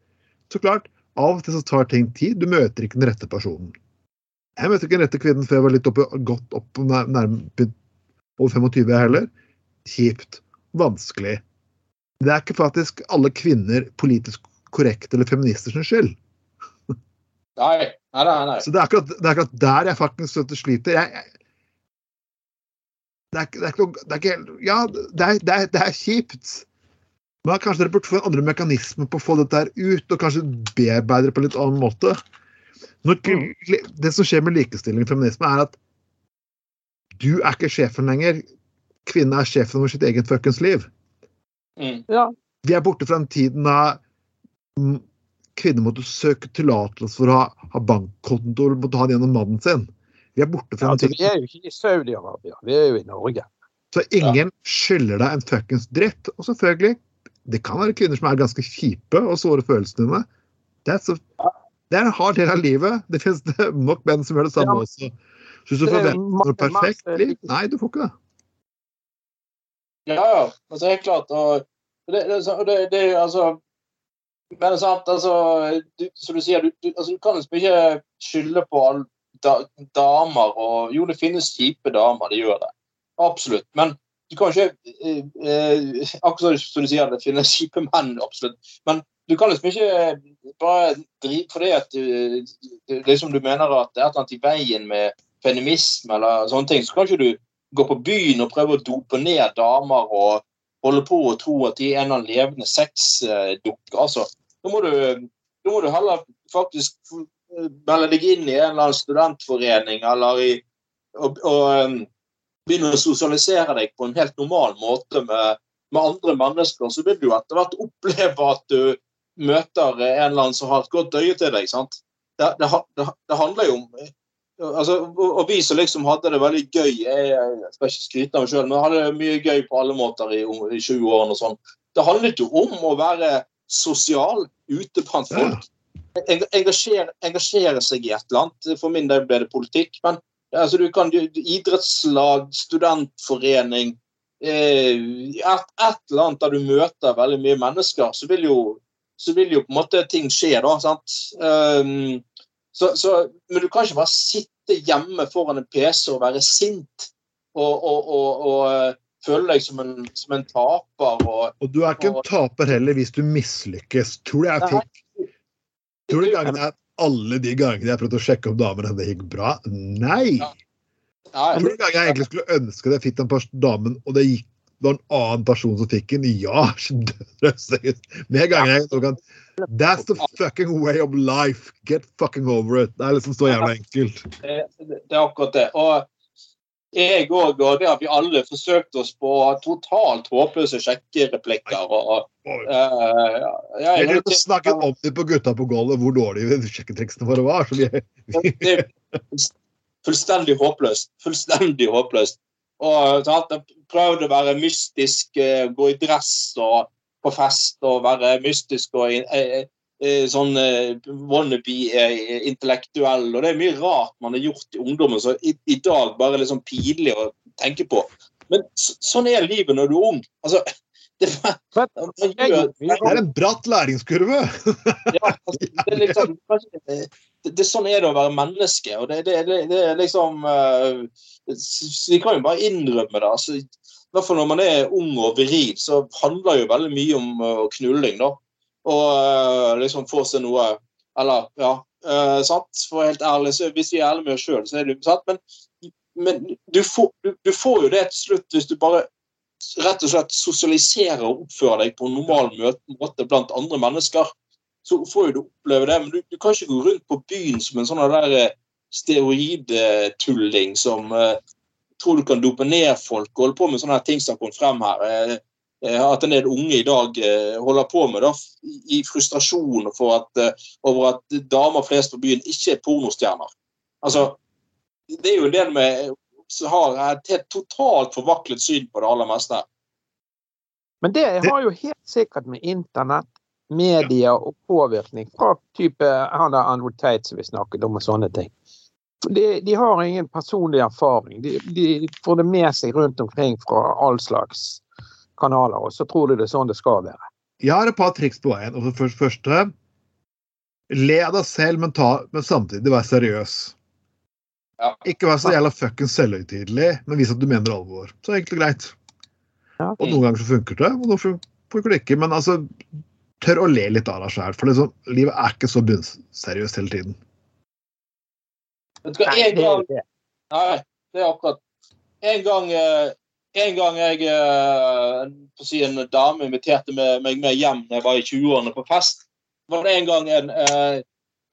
så klart, av og til så tar ting tid. Du møter ikke den rette personen. Jeg møtte ikke den rette kvinnen før jeg var litt oppe, godt opp nærmere nærme over 25 heller. Kjipt. Vanskelig. Det er ikke faktisk alle kvinner politisk korrekte eller feminister sin skyld.
Nei, nei, nei. nei.
Så det er akkurat, det er akkurat der jeg faktisk sliter. Jeg, jeg, det, er, det er ikke noe det er ikke, Ja, det er, det, er, det er kjipt. Men kanskje dere burde få en andre mekanisme på å få dette her ut, og kanskje bearbeide det på en litt annen måte. Når, det som skjer med likestilling og feminisme, er at du er ikke sjefen lenger. Kvinnen er sjefen over sitt eget fuckings liv.
Mm.
Ja.
Vi er borte fra den tiden da mm, kvinner måtte søke tillatelse for å ha, ha bankkonto eller måtte ha det gjennom mannen sin. Vi er borte fra
Altså,
den
vi er jo ikke i Saudi-Arabia, vi er jo i Norge.
Så ingen skylder deg en fuckings dritt. Og selvfølgelig, det kan være kvinner som er ganske kjipe og såre følelsene dine. Det er, så, det er en hard del av livet. Det finnes det nok menn som gjør det samme
Ja.
også. Så hvis du
er
forventer noe perfekt liv Nei, du får ikke det.
Ja, ja. Altså, helt klart. Og det, det, det, det er altså Men sant, altså du, Som du sier, du, du, altså, du kan liksom ikke skylde på alle da, damer og Jo, det finnes kjipe damer, det gjør det. Absolutt. Men du kan ikke eh, eh, Akkurat som du sier, det finnes kjipe menn, absolutt. Men du kan liksom ikke bare drive fordi at du, liksom du mener at det er et eller annet i veien med feminisme eller sånne ting, så kan ikke du gå på byen og prøve å dope ned damer og holde på å tro at de er en annen levende sexdukke. Altså, da må du, da må du heller faktisk eh, melde deg inn i en eller annen studentforening eller i og, og um, begynne å sosialisere deg på en helt normal måte med, med andre mennesker, så vil du etter hvert oppleve at du møter en eller annen som har et godt øye til deg. sant? Det, det, det, det handler jo om altså, og, vi som liksom hadde det veldig gøy jeg skal ikke skryte av meg sjøl, men hadde det mye gøy på alle måter i, i 20-årene. og sånn. Det handlet jo om å være sosial ute blant folk. Engasjere, engasjere seg i et eller annet. For min del ble det politikk. Men altså, du kan du- idrettslag, studentforening eh, et, et eller annet der du møter veldig mye mennesker, så vil jo, så vil jo på en måte ting skje, da. sant? Um, så, så, men du kan ikke bare sitte hjemme foran en PC og være sint og, og, og, og eh, føle deg som en, som en taper. Og,
Og du er ikke en taper heller hvis du mislykkes. Tror du jeg fikk Tror du gangen at alle de gangene jeg prøvde å sjekke om damer det gikk bra? Nei!
Ja. Nei,
Tror du gangen jeg egentlig skulle ønske at jeg fikk den damen, og det gikk det var en annen person som fikk den? Ja! Med ganger jeg tok den That's the fucking way of life. Get fucking over it. Det er liksom så jævla enkelt.
det, det er akkurat det. Og jeg òg, og det har vi alle forsøkt oss på totalt håpløse sjekkereplikker. Og, og, eh, ja, jeg helt-
snakket om det på gutta på gulvet, hvor dårlige sjekketriksene våre var. Så vi,
det er fullstendig håpløst. Fullstendig håpløst. Og Prøvd å være mystisk, eh, gå i dress og på fest og være mystisk og eh, sånn eh, wannabe-intellektuell. Og det er mye rart man har gjort i ungdommen som i, i dag bare er litt sånn pinlig å tenke på. Men så, sånn er livet når du er ung. Altså, det, man, man gjør,
Det er en bratt læringskurve!
ja, altså, det, er liksom, det, det, Sånn er det å være menneske. og det, det, det, det er liksom uh, Vi kan jo bare innrømme det. altså i hvert fall når man er ung og viril, så handler jo veldig mye om uh, knulling. da. Og eh, liksom få seg noe Eller, ja. uh, sant? For helt ærlig, så hvis vi er ærlige med oss sjøl, så er det jo sant. Men, men du, får, du, du får jo det til slutt hvis du bare rett og slett sosialiserer og oppfører deg på en normal måte blant andre mennesker. Så får jo du oppleve det. Men du, du kan ikke gå rundt på byen som en sånn der steroidetulling steroidtulling som uh, tror du kan dope ned folk og holde på med sånne ting som har kommet frem her. Eh, At en del unge i dag eh, holder på med da, i frustrasjon at, eh, over at damer flest på byen ikke er pornostjerner. Altså, det er jo en del med som har et helt totalt forvaklet syn på det aller meste.
Men det har jo helt sikkert med internett, media og påvirkning fra type han der Andrew Tate som vi snakket om og sånne ting. De, de har ingen personlig erfaring. De, de får det med seg rundt omkring fra all slags kanaler, og så tror du det er sånn det skal være.
Jeg har et par triks på veien. Og for det første Le av deg selv, men, ta, men samtidig vær seriøs.
Ja.
Ikke vær så jævla fuckings selvhøytidelig, men vis at du mener alvor. Så er det egentlig greit.
Ja.
Og noen ganger så funker det, og noen fun- funker det ikke. Men altså, tør å le litt av deg sjæl. for liksom, livet er ikke så bunnseriøst hele tiden.
Vet du hva, en gang. Nei, det er akkurat En gang, eh, en gang jeg eh, En dame inviterte meg med hjem da jeg var i 20-årene på fest. var det en gang en eh,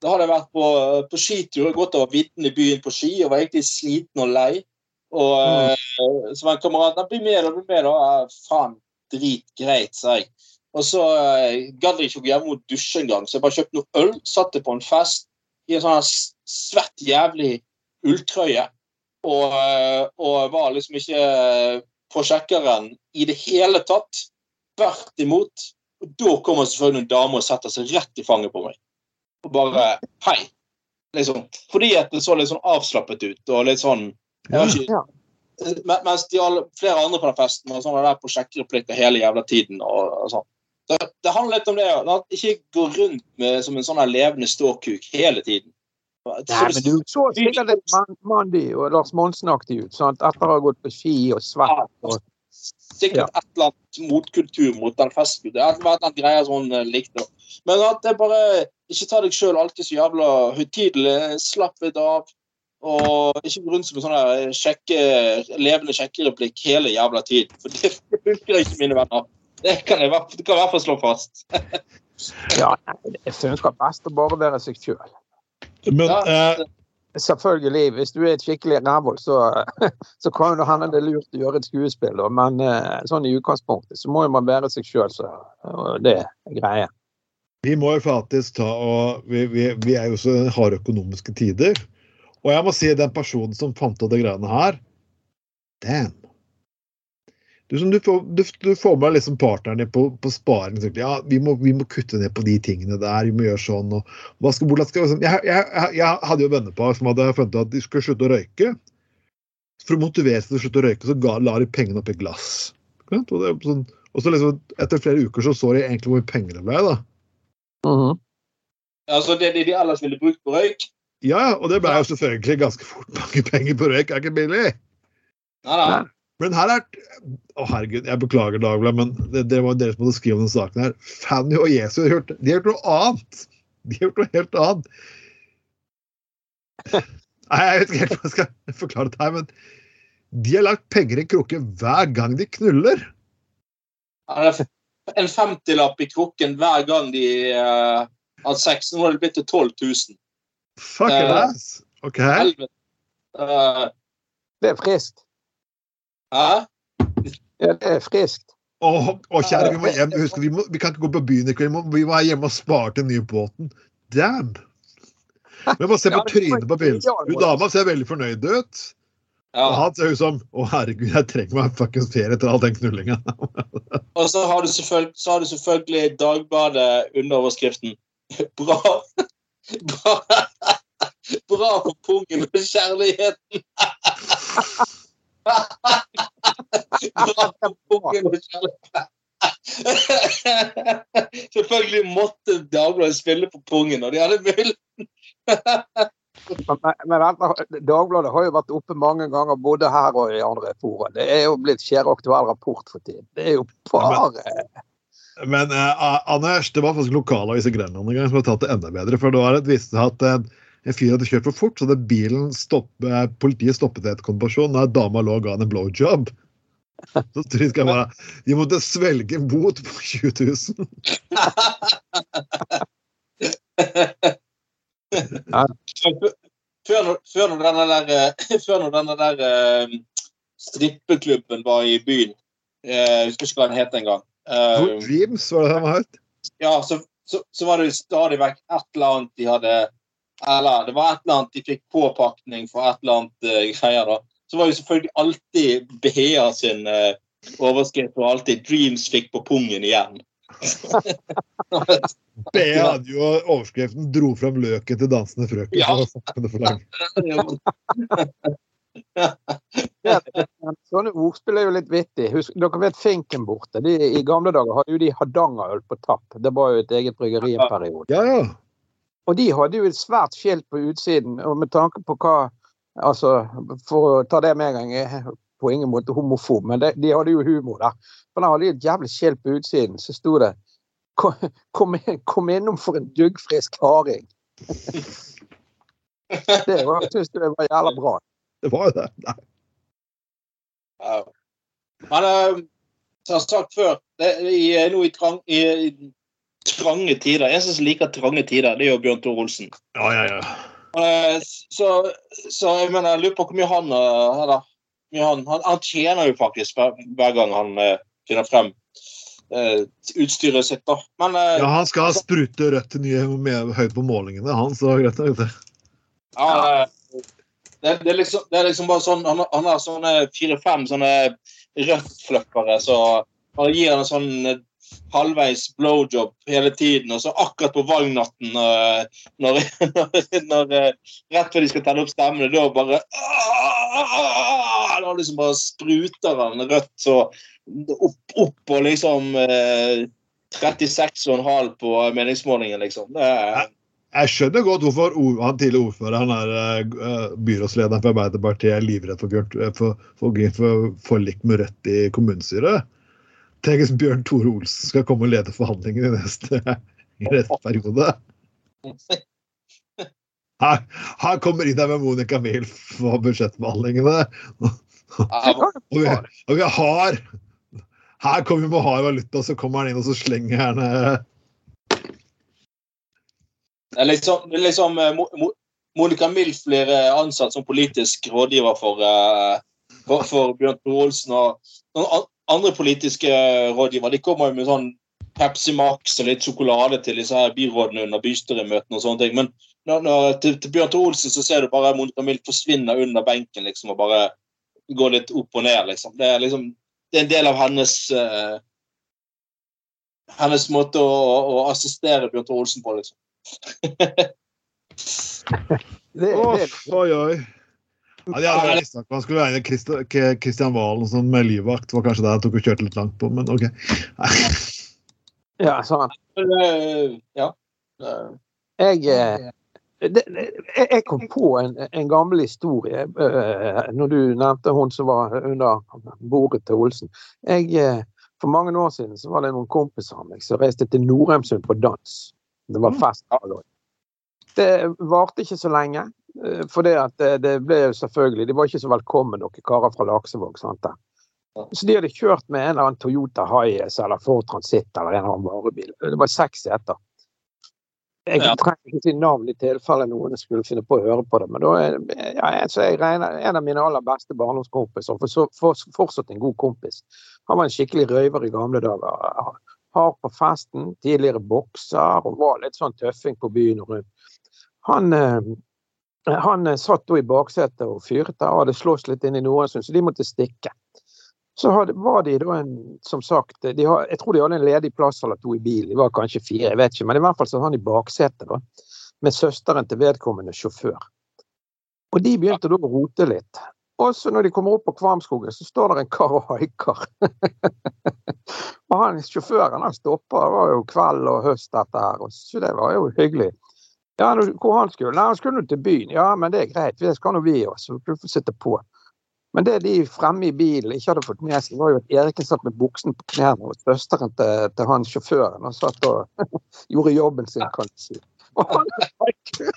Da hadde jeg vært på, på skitur, gått over vidden i byen på ski og var egentlig sliten og lei. Og mm. så var en kamerat «Nei, 'Bli med, da. Bli med, da.' «Ja, Faen, drit, greit, sa jeg. Og så eh, gadd jeg ikke gå hjem og dusje engang, så jeg bare kjøpte noe øl, satte på en fest i en sånn svett, jævlig ulltrøye. Og, eh, og var liksom ikke eh, på sjekkeren i det hele tatt. Tvert imot. Og da kommer selvfølgelig en dame og setter seg rett i fanget på meg. Og bare Hei. Liksom. Fordi at det så litt sånn avslappet ut og litt sånn ikke,
Ja.
Mens de alle, flere andre på den festen var sånne der på sjekkereplikker hele jævla tiden. og, og sånn. Det, det handler litt om det. Ikke gå rundt med, som en sånn levende ståkuk hele tiden. Så
Nei, men du så sikkert litt Man- Mandy og Lars Monsen-aktig ut, sant? etter å ha gått på ski og svett. Og,
sikkert et eller annet motkultur mot den festen. Det har vært en greie som hun likte. Men at det bare Ikke ta deg sjøl alltid så jævla høytidelig. Slapp litt av. Og ikke gå rundt som en sånn kjekke sjekke, levende sjekkereplikk hele jævla tid. For det funker ikke, mine venner. Det kan jeg det kan jeg i hvert fall slå fast.
ja, nei, det er best å bare være seg sjøl.
Men
Ja,
eh,
Selvfølgelig, hvis du er et skikkelig rævhold, så, så kan hende det lurt å gjøre et skuespill, men eh, sånn i utgangspunktet så må jo man være seg sjøl, så det er greia.
vi må jo faktisk ta og Vi, vi, vi er jo så harde økonomiske tider. Og jeg må si den personen som fant opp de greiene her Damn. Du, som du, får, du, du får med liksom partneren din på, på sparing. så, Ja, vi må, vi må kutte ned på de tingene der. Vi må gjøre sånn. Og, hva skal, liksom, jeg, jeg, jeg, jeg hadde jo vennepar som hadde funnet ut at de skulle slutte å røyke. For å motivere seg til å slutte å røyke, så ga, la de pengene oppi glass. Og, det, sånn, og så liksom, etter flere uker så så de egentlig hvor mye penger det ble. da.
Mhm.
Altså det de, de ellers ville brukt på røyk.
Ja, og det ble jo selvfølgelig ganske fort mange penger på røyk. er ikke billig.
Nei, nei.
Men her er Å, herregud, jeg beklager, Dagbladet, men det, det var dere som måtte skrive om denne saken her. Fanny og Jesu har gjort, de har gjort noe annet! De har gjort noe helt annet. Nei, Jeg vet ikke helt hva jeg skal forklare det her, men de har lagt penger i krukke hver gang de knuller.
Er En 50-lapp i krukken hver gang de uh, har sex. Nå har det blitt til 12 000.
Fucking
uh,
ass! OK?
Helvete. Eh,
Det er friskt.
Hæ?
Ja, det er friskt.
Å, å, kjære, vi må hjem. Husk, vi, må, vi kan ikke gå på byen i kveld. Vi må, vi må være hjemme og spare til den nye båten. Damn! Men bare se på trynet på bildet.
Ja,
Hun dama ser veldig fornøyd ut. Og han ser ut som Å, herregud, jeg trenger meg faktisk fuckings ferie etter all den knullinga.
Og så har du selvfølgelig, så har du selvfølgelig Dagbladet underoverskriften. Bra. Bra. Bra. Bra på pungen med kjærligheten. Selvfølgelig måtte Dagbladet spille på pungen når de hadde muligheten.
Men, men Dagbladet har jo vært oppe mange ganger, både her og i andre fora. Det er jo blitt skjær aktuell rapport for tiden. Det er jo bare
Men eh, Anders, det var faktisk lokalavis i Grenland en gang som har tatt det enda bedre. For da har det vist seg at en, en fyr hadde kjørt for fort, så hadde bilen stoppet, politiet stoppet etter konfirmasjon. Da dama lå og ga han en blowjob. Så trist kan jeg være. De måtte svelge en bot på 20 000.
Før, før når denne der, eh, før når denne der eh, strippeklubben var i byen eh, Jeg husker ikke hva den het engang. Uh,
Dreams var det den het.
ja, så, så, så var det stadig vekk et eller annet de hadde Eller det var et eller annet de fikk påpakning for et eller annet uh, greier. da. Så var jo selvfølgelig alltid BA sin uh, overskrift og alltid 'Dreams fikk på pungen' igjen.
B hadde jo overskriften 'Dro fram løken til dansende frøken'.
Ja.
Sånne ordspill er jo litt vittig. Husk, dere vet Finken borte. De, I gamle dager hadde jo de Hardangerøl på tapp. Det var jo et eget bryggeri en periode.
Ja, ja.
Og de hadde jo et svært skilt på utsiden. Og med tanke på hva Altså, for å ta det med en gang, jeg er på ingen måte homofob, men det, de hadde jo humor der. For da hadde jo et jævlig skilt på utsiden. Så sto det Kom, kom, kom innom for en duggfrisk harding. Det var, jeg synes det var jævla bra.
Det var jo det. Nei.
Ja. Men uh, som jeg har sagt før, det i, nå i, trang, i, i trange tider En som liker trange tider, det er jo Bjørn Tor Olsen.
Ja, ja, ja.
Eh, Så, så jeg mener, jeg lurer på hvor mye han eh, eller, han, han, han tjener jo faktisk hver, hver gang han uh, finner frem uh, utstyret sitt. da. Men uh,
ja, han skal sprute rødt til nye med, høyt på målingene, han, så greit nok. det.
Ja, eh, det, det, er liksom, det er liksom bare sånn Han, han har sånne fire-fem sånne rødt-fluffere, så han gir han en sånn eh, halvveis blowjob hele tiden, og så akkurat på valgnatten eh, når, når, når eh, Rett før de skal tenne opp stemmene, da bare Da liksom bare spruter han rødt så opp, opp og liksom eh, 36,5 på meningsmålingen, liksom. Det er
Jeg skjønner godt hvorfor han tidligere ordføreren er eh, byrådslederen for Arbeiderpartiet er livredd for, eh, for, for, for forlik med Rødt i kommunestyret. Tenk Bjørn Tore Olsen skal komme og lede forhandlingene i neste, i neste periode. Her, han kommer inn der med Monica Milf for budsjettbehandlingene. Og vi, og vi har Her kommer vi med hard valuta, så kommer han inn og så slenger han eh,
Det er liksom, liksom Mo- Mo- Monica Milf blir eh, ansatt som politisk rådgiver for, for, for Bjørn Tore Olsen. Og andre politiske rådgivere de kommer jo med sånn Pepsi Max og litt sjokolade til disse her byrådene under bystyremøtene og sånne ting. Men når, når, til, til Bjørn Tore Olsen så ser du bare Monica Mild forsvinne under benken liksom, og bare gå litt opp og ned. liksom. Det er liksom det er en del av hennes uh, hennes måte å, å assistere Bjørn Tore Olsen på. liksom.
Det, det,
oi, oi. Ja, de hadde visst at man skulle være Kristian Valen som med livvakt. var kanskje det jeg tok og kjørte litt langt på, men OK.
ja, sånn.
Eh, ja. Eh,
Jeg, eh, jeg kom på en, en gammel historie når du nevnte hun som var under bordet til Olsen. Jeg, for mange år siden så var det noen kompiser av meg som reiste til Norheimsund på dans. Det var fest. Det varte ikke så lenge. Eh, For det, at det, det ble jo selvfølgelig De var ikke så velkommen, noen karer fra Laksevåg. sant det? Så de hadde kjørt med en eller annen Toyota Hiace eller Ford Transit eller en eller annen varebil. Det var seks seter. Jeg
Ja.
trenger ikke si navn i tilfelle noen skulle finne på å høre på det, men da er ja, så jeg regner, en av mine aller beste barndomskompiser, for, så- for, fortsatt en god kompis. Han var en skikkelig røyver i gamle dager. Hard på festen, tidligere bokser og var litt sånn tøffing på byen og rundt. Han, eh, han eh, satt da i baksetet og fyrte og hadde slåss litt inn i Nordensund, så de måtte stikke. Så hadde, var de da en, som sagt, de har, jeg tror de hadde en ledig plass eller to i bilen, de var kanskje fire, jeg vet ikke, men i hvert fall så han i baksetet da, med søsteren til vedkommende sjåfør. Og de begynte da å rote litt. Og så når de kommer opp på Kvamskogen, så står det en kar og haiker. Og han sjåføren han stopper. det var jo kveld og høst dette her, så det var jo hyggelig. Ja, hvor han skulle? Nei, han skulle nå til byen. Ja, men det er greit, det skal nå vi også. Du får sitte på. Men det de fremme i bilen ikke hadde fått med seg, var jo at Eriken satt med buksen på knærne hos søsteren til, til han sjåføren og satt og gjorde jobben sin, kan du si. Og han,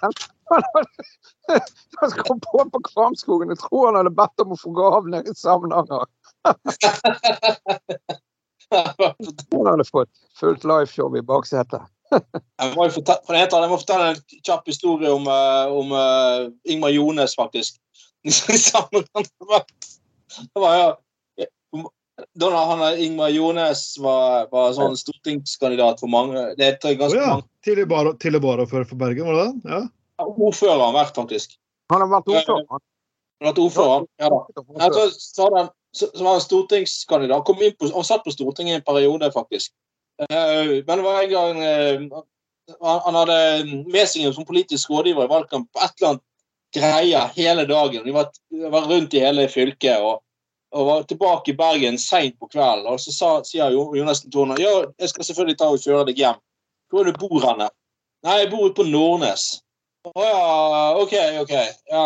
han, han, han kom på på Kvamskogen. Jeg tror han hadde bedt om å få av i Samnanger. Han hadde fått fullt liveshow i baksetet.
Jeg må, jo fortelle, for jeg må fortelle en kjapp historie om, eh, om uh, Ingmar Jones, faktisk. Det var, jo da han, eh, Ingmar Jones var, var sånn stortingskandidat for mange Det er
ganske
ganske
ja.
mange
Tidlig bara- tidlig varaordfører for Bergen, var det det? Ja.
ordfører har han vært, faktisk.
Han har vært ordfører.
Han har vært ordfører. Ja, da. Så, så, så, så var han stortingskandidat. Kom inn på, og satt på Stortinget i en periode, faktisk. Eh, men det var en gang eh, han, hadde med seg en som politisk rådgiver i valgkamp på et eller annet greie hele dagen. De var, var rundt i hele fylket og, og var tilbake i Bergen seint på kvelden. Og så sa, sier Jo- Jonassen til ja, jeg skal selvfølgelig ta og kjøre deg hjem. Hvor er det bor henne? Nei, jeg bor ute på Nordnes. Å ja, OK, OK. Ja.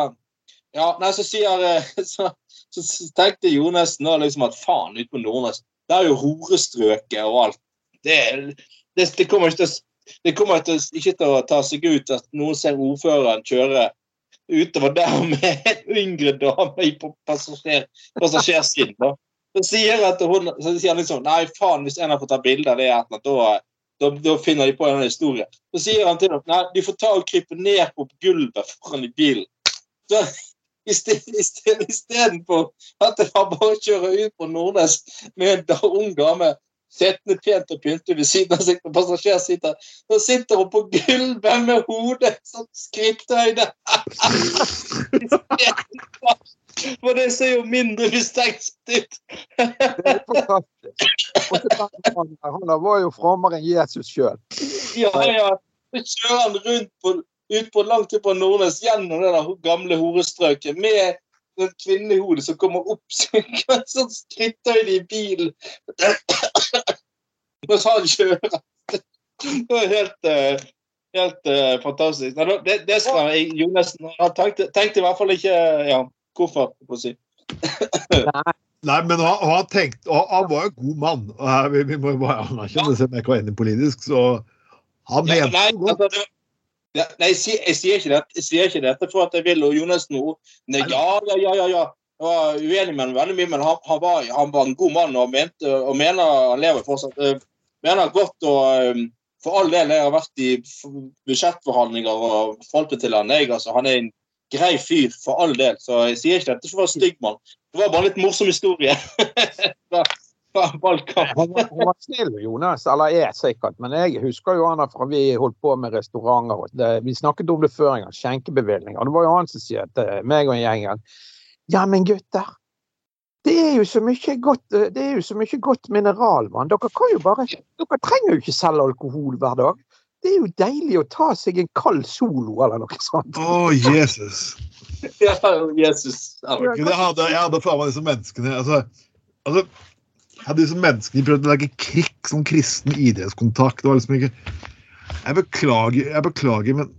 ja. Nei, så sier eh, så, så tenkte Jonessen liksom at faen, ute på Nordnes, det er jo horestrøket og alt. Det, det, det kommer ikke til å det kommer til, ikke til å ta seg ut at noen ser ordføreren kjøre utover der med en yngre dame på passasjer, passasjersiden. da. Så sier, at hun, så sier liksom Nei, faen, hvis en har fått ta bilde av det, da, da, da finner de på en historie. Så sier han til dem Nei, de får ta og krype ned på gulvet foran i bilen. Så Istedenfor at det var bare å kjøre ut på Nordnes med en ung dame sittende pent og pyntet ved siden av seg på passasjersiden. Så sitter hun på gulvet med hodet som skritthøyde. For det ser jo mindre mistenkt ut.
Det er fantastisk. Han, var jo frommere enn Jesus sjøl.
Ja, ja. Så kjører han rundt på, ut på langt ut på Nordnes gjennom det der gamle horestrøket med et kvinnehode som kommer opp sånn skrittøyde i bilen. Mens han kjører. Det var helt, eh, helt eh, fantastisk. Nei, Det, det skal jeg, Jonessen Han tenkte, tenkte i hvert fall ikke ja, hvorfor, for å si.
Nei, men han, han tenkte, han var en god mann. vi, vi må jo bare anerkjenne, selv om jeg ikke var enig politisk, så han
Ja,
mente
nei,
godt.
altså, ja, nei jeg, sier, jeg, sier ikke dette, jeg sier ikke dette for at jeg vil og og nei, Ja, ja, ja, ja. ja. Jeg var uenig med ham veldig mye, men han, han, var, han var en god mann og, mente, og mener han lever fortsatt. Eh, mener godt og eh, For all del, jeg har vært i budsjettforhandlinger og forholdt det til han. Jeg, altså, han er en grei fyr, for all del. Så jeg sier ikke dette for å være stygg mann. Det var bare litt morsom historie.
Han var, snill, Jonas, eller er sikkert. Men jeg husker jo han fra vi holdt på med restauranter. Vi snakket om det før en gang, skjenkebevilgninger. Og det var jo han som sier til meg og gjengen Ja, men gutter. Det er jo så mye godt, det er jo så mye godt mineralvann. Dere kan jo bare Dere trenger jo ikke selge alkohol hver dag. Det er jo deilig å ta seg en kald solo eller noe sånt.
Å, Jesus.
Ja, Jesus.
Jeg hadde, jeg hadde faen meg disse menneskene altså, altså, hadde disse menneskene prøvd å lage krikk, som kristen idrettskontakt. Det var liksom ikke Jeg beklager, jeg beklager, men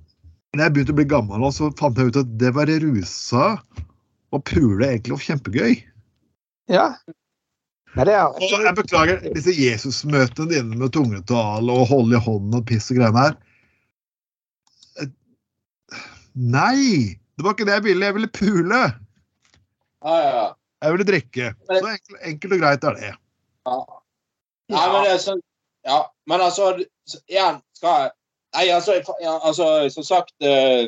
når jeg begynte å bli gammel, så fant jeg ut at det å være rusa og pule egentlig var kjempegøy.
Ja. Nei, det er,
Og jeg beklager disse Jesus-møtene dine med tungetale og holde i hånden og piss og greiene her. Eh, Nei! Det var ikke det jeg ville. Jeg ville pule.
Ja, ja, ja.
Jeg ville drikke. Så enkelt, enkelt og greit er det.
Ja. Nei, men det er sånn Ja, men altså så- Igjen, skal jeg Nei, altså, ja, altså som sagt eh,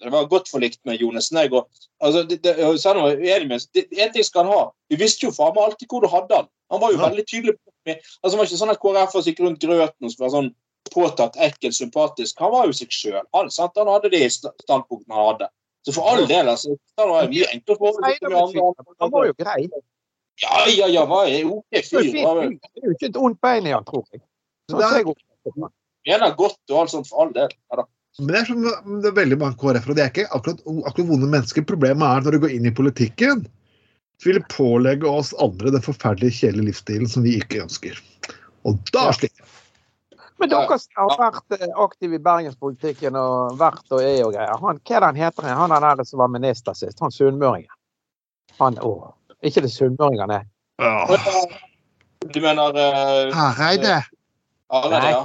Det var godt forlikt med Jonas Negg. og altså, det, det, så er uenig med det, En ting skal han ha. Vi visste jo faen meg alltid hvor du hadde han. Han var jo
Ja.
veldig tydelig på med, altså, det var ikke sånn at KrF gikk rundt grøten og skulle være sånn påtatt, ekkel, sympatisk. Han var jo seg sjøl. Han, han hadde de st- standpunktene han hadde. Så for all del, altså. Han var mye enklere for,
han var jo grei.
Ja, ja, ja, var en OK
Det
fyr.
Det er jo ikke et ondt bein i han, tror jeg. Sånn
det
jeg
mener godt og alt sånt, for all del. Ja, da.
Men det er, som, det er veldig mange KrF-ere, og det er ikke akkurat, akkurat vonde mennesker. Problemet er når du går inn i politikken, så vil de pålegge oss andre den forferdelige kjedelige livsstilen som vi ikke ønsker. Og da sliter jeg.
Men dere har vært eh, aktive i bergenspolitikken og vært og er og greier. Han, hva er det han heter? Han er der som var minister sist? Han sunnmøringen. Han å, Ikke det sunnmøringene.
Ja.
Du mener uh,
Hareide.
Hareide, ja?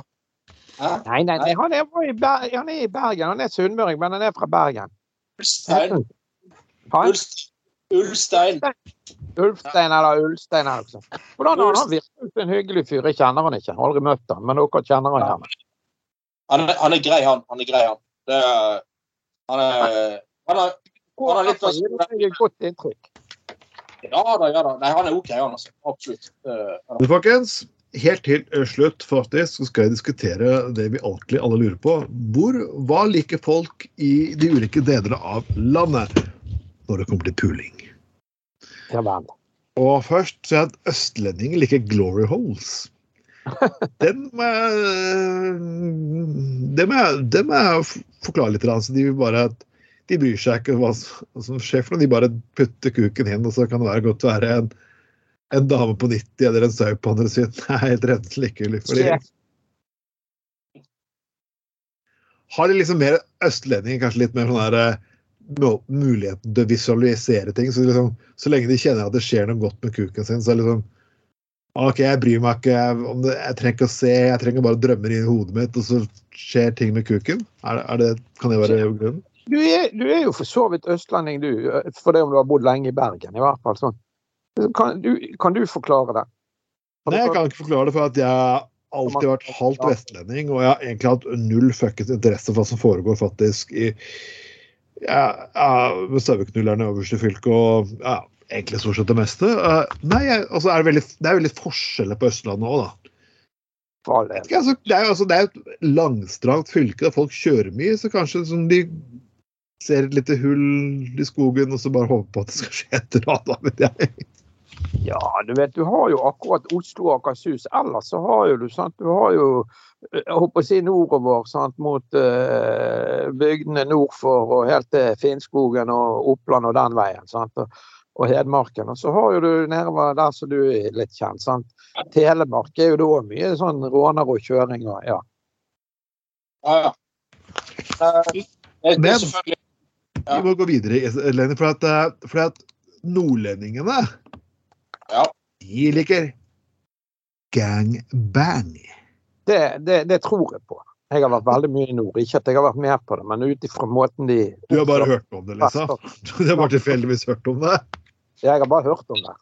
Nei, nei, nei han, er, i Ber han er i Bergen. Han er sunnmøring, men han er fra Bergen.
Ulstein? Ulstein?
Ulfstein eller Ulstein eller noe sånt. Hvordan har han Han virker som en hyggelig fyr. Jeg kjenner han ikke. Jeg har Aldri møtt han, men dere kjenner han gjerne.
Han er, han er grei, han. Han er grei, han. Det er, han er han er, Han litt
inntrykk.
Ja da, ja da. Nei, han er OK, han altså. Absolutt.
Uh, folkens, helt til slutt faktisk, så skal jeg diskutere det vi alltid alle lurer på. Hvor, hva liker folk i de ulike delene av landet når det kommer til puling?
Ja vel.
Og først så er at østlendinger liker glory holes. Den må jeg Det må jeg, det må jeg forklare litt. Så de bare de bryr seg ikke hva som skjer for. De bare putter kuken inn, og så kan det være godt være en, en dame på 90 eller en sau på andre siden. Det er helt rett likegyldig. Fordi. Har de liksom mer østlendinger, kanskje litt mer sånn her eh, muligheten til å visualisere ting. Så, liksom, så lenge de kjenner at det skjer noe godt med kuken sin, så er det liksom OK, jeg bryr meg ikke om det, jeg trenger ikke å se, jeg trenger bare drømmer i hodet mitt, og så skjer ting med kuken. Er, er det, kan det være grunnen?
Du er, du er jo for så vidt østlending, du. For det om du har bodd lenge i Bergen, i hvert fall. sånn. Kan du, kan du forklare det?
Nei, jeg kan ikke forklare det, for at jeg har alltid vært halvt vestlending, og jeg har egentlig hatt null fuckings interesse for hva som foregår faktisk i med saueknullerne øverst i fylket, og ja, egentlig stort sett det meste. Eh, nei, jeg, altså er det, veldig, det er veldig forskjeller på Østlandet òg, da. altså, det er jo altså, det er et langstrakt fylke der folk kjører mye, så kanskje sånn, de ser et lite hull i skogen og så bare håper på at det skal skje et eller annet.
Ja, du vet, du har jo akkurat Oslo og Akershus. Ellers så har jo du sant, du har jo eh, jeg håper å si nordover sant, mot uh, bygdene nord for og helt til Finnskogen og Oppland og den veien. sant, og, og Hedmarken. Og så har jo du nedover der som du er litt kjent. sant, Telemark er jo da mye sånn råner og kjøring og ja.
Ja, ja. Eh, det er
Men- Vi må gå videre, Lenny, for at, for at nordlendingene
Ja.
de liker gangbang.
Det, det, det tror jeg på. Jeg har vært veldig mye i nord. Ikke at jeg har vært med på det, men ut ifra måten de
Du har bare hørt om det, Lisa? Du har bare tilfeldigvis hørt om det?
Jeg har bare hørt om det.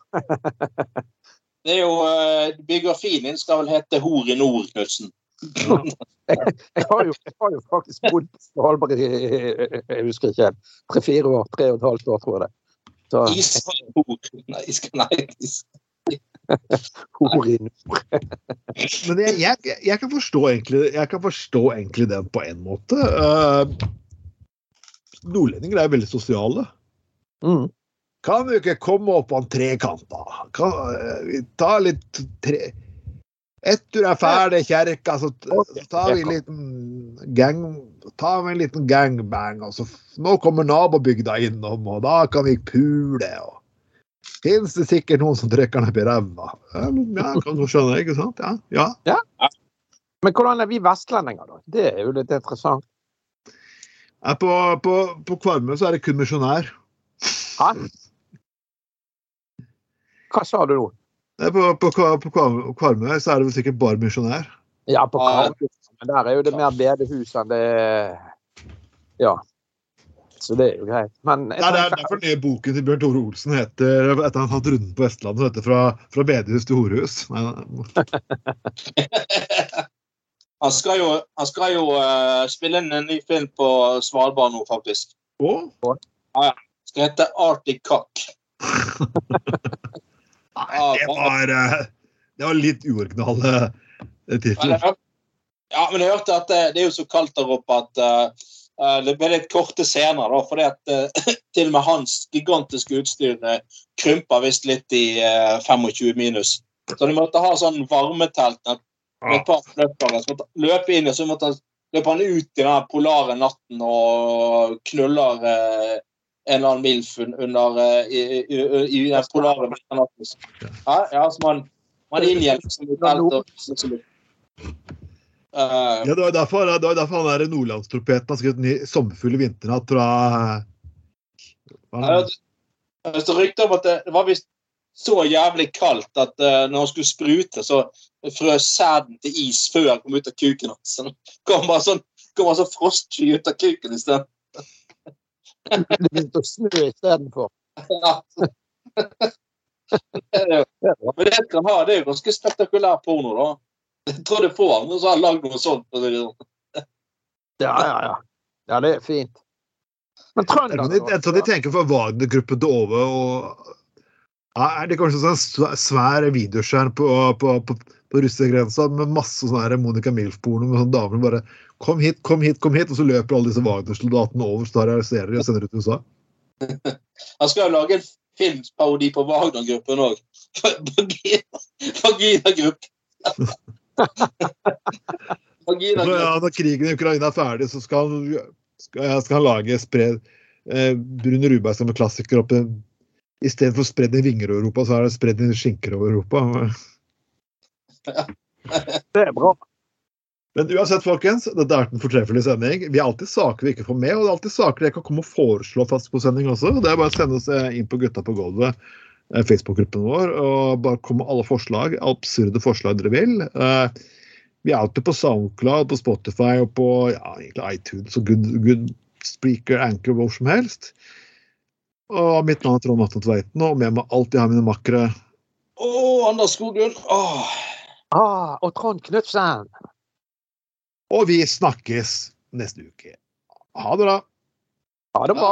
Det er jo uh, Biografien din skal vel hete 'Hor i nord', Knutsen.
Jeg har jo, jeg har jo faktisk bodd på Svalbard i jeg husker ikke, tre-fire år. Tre og et halvt år, tror jeg det. Så.
Nei, nei. is-
hor i nord.
Men jeg, jeg, jeg, kan forstå egentlig, jeg kan forstå egentlig den på en måte. Uh, nordlendinger er veldig sosiale.
Mm.
Kan vi ikke komme opp på en trekant, da? Kan, uh, vi tar litt tre... Etter er ferdig kjerka, så så tar vi en liten gang... Tar med en liten gangbang, og så Nå kommer nabobygda innom, og da kan vi pule, og Fins det sikkert noen som trykker ned i ræva? Ja, ja, kan du skjønne, ikke sant? Ja. ja.
Men hvordan er vi vestlendinger, da? Det er jo litt interessant.
Ja, På, på, på Kvarmøy så er det kun misjonær.
Hæ? Hva sa du nå?
På, på, på Kva- Kvarmøy så er det vel sikkert bare misjonær.
Ja, på
Ja.
Men der er jo det mer bedehus enn det Ja. Så det er jo greit. Men
Nei, det er derfor den nye boken til Bjørn Tore Olsen heter etter han har hatt runden på Vestlandet, så heter fra, fra bedehus til horehus.
Han skal jo, han skal jo uh, spille inn en ny film på Svalbard nå, faktisk.
Og
Skal hete Arctic Cock.
Nei, det var, eh, det var litt uoriginale eh, titler.
Ja, men jeg hørte at det, det er jo så kaldt der oppe at eh, eh, det ble litt korte scener, da, fordi at uh, til og med hans gigantiske utstyr uh, krymper visst litt i eh, 25 minus. Så de måtte ha sånn varmetelt med et par løpere. Så måtte løpe inn, og så måtte han løpe han ut i den polare natten og knuller eh, en eller annen milfun under eh, i, i, i, i den polare natten. Ja, ja, så man, Man inngjelder liksom i teltet. Uh,
Ja, det var derfor, det var derfor han der nordlandstropeten har skrevet ny 'Sommerfugl i vinternatt' fra hva det?
står rykter om at det, det var visst så jævlig kaldt at uh, når han skulle sprute, så frøs sæden til is før han kom ut av kuken hans. Så kom bare sånn, kom bare sånn frostsky ut av kuken i stedet.
Det begynte å snø istedenfor.
Ja. Men det kan ha, det er jo ganske spektakulær porno, da. Jeg tror det er få andre som har lagd noe sånt. sånn.
Ja, ja, ja. Ja, det er fint. Men
Jeg tror
trønder
de, jeg tror de tenker fra Wagner-gruppen til Ove og ja, Er det kanskje sånn svær videoskjerm på, på, på, på russegrensa med masse sånn her Monica Milf-porno med sånne damer som bare Kom hit, kom hit, kom hit! Og så løper alle disse Wagner-soldatene over, så tar de arresterer de og sender ut til USA.
Han skal jo lage en filmparodi på Wagner-gruppen òg. Vagina-gruppen. Vagina-gruppen.
ja, når krigen i Ukraina er ferdig, så skal han, skal, skal han lage spred eh, Brune Rudberg som en klassiker opp Istedenfor spredd i vinger over Europa, så er det spredd i skinker over Europa.
Det er bra.
Men uansett, folkens, dette vært en fortreffelig sending. Vi har alltid saker vi ikke får med, og det er alltid saker jeg kan komme og foreslå fast på sending også. Det er bare å sende oss eh, inn på Gutta på gulvet, Facebook-gruppen vår, og bare komme med alle forslag, absurde forslag dere vil. Eh, Vi er alltid på SoundCloud, på Spotify og på ja, iTunes og Good, good Speaker, Anchor, hvor som helst. Og mitt navn er Trond Atten Tveiten, og med meg alltid har mine makkere.
Å, Anders Skoglund. Åh.
Ah, og Trond Knutsen.
Og vi snakkes neste uke. Ha det bra.
Ha det bra.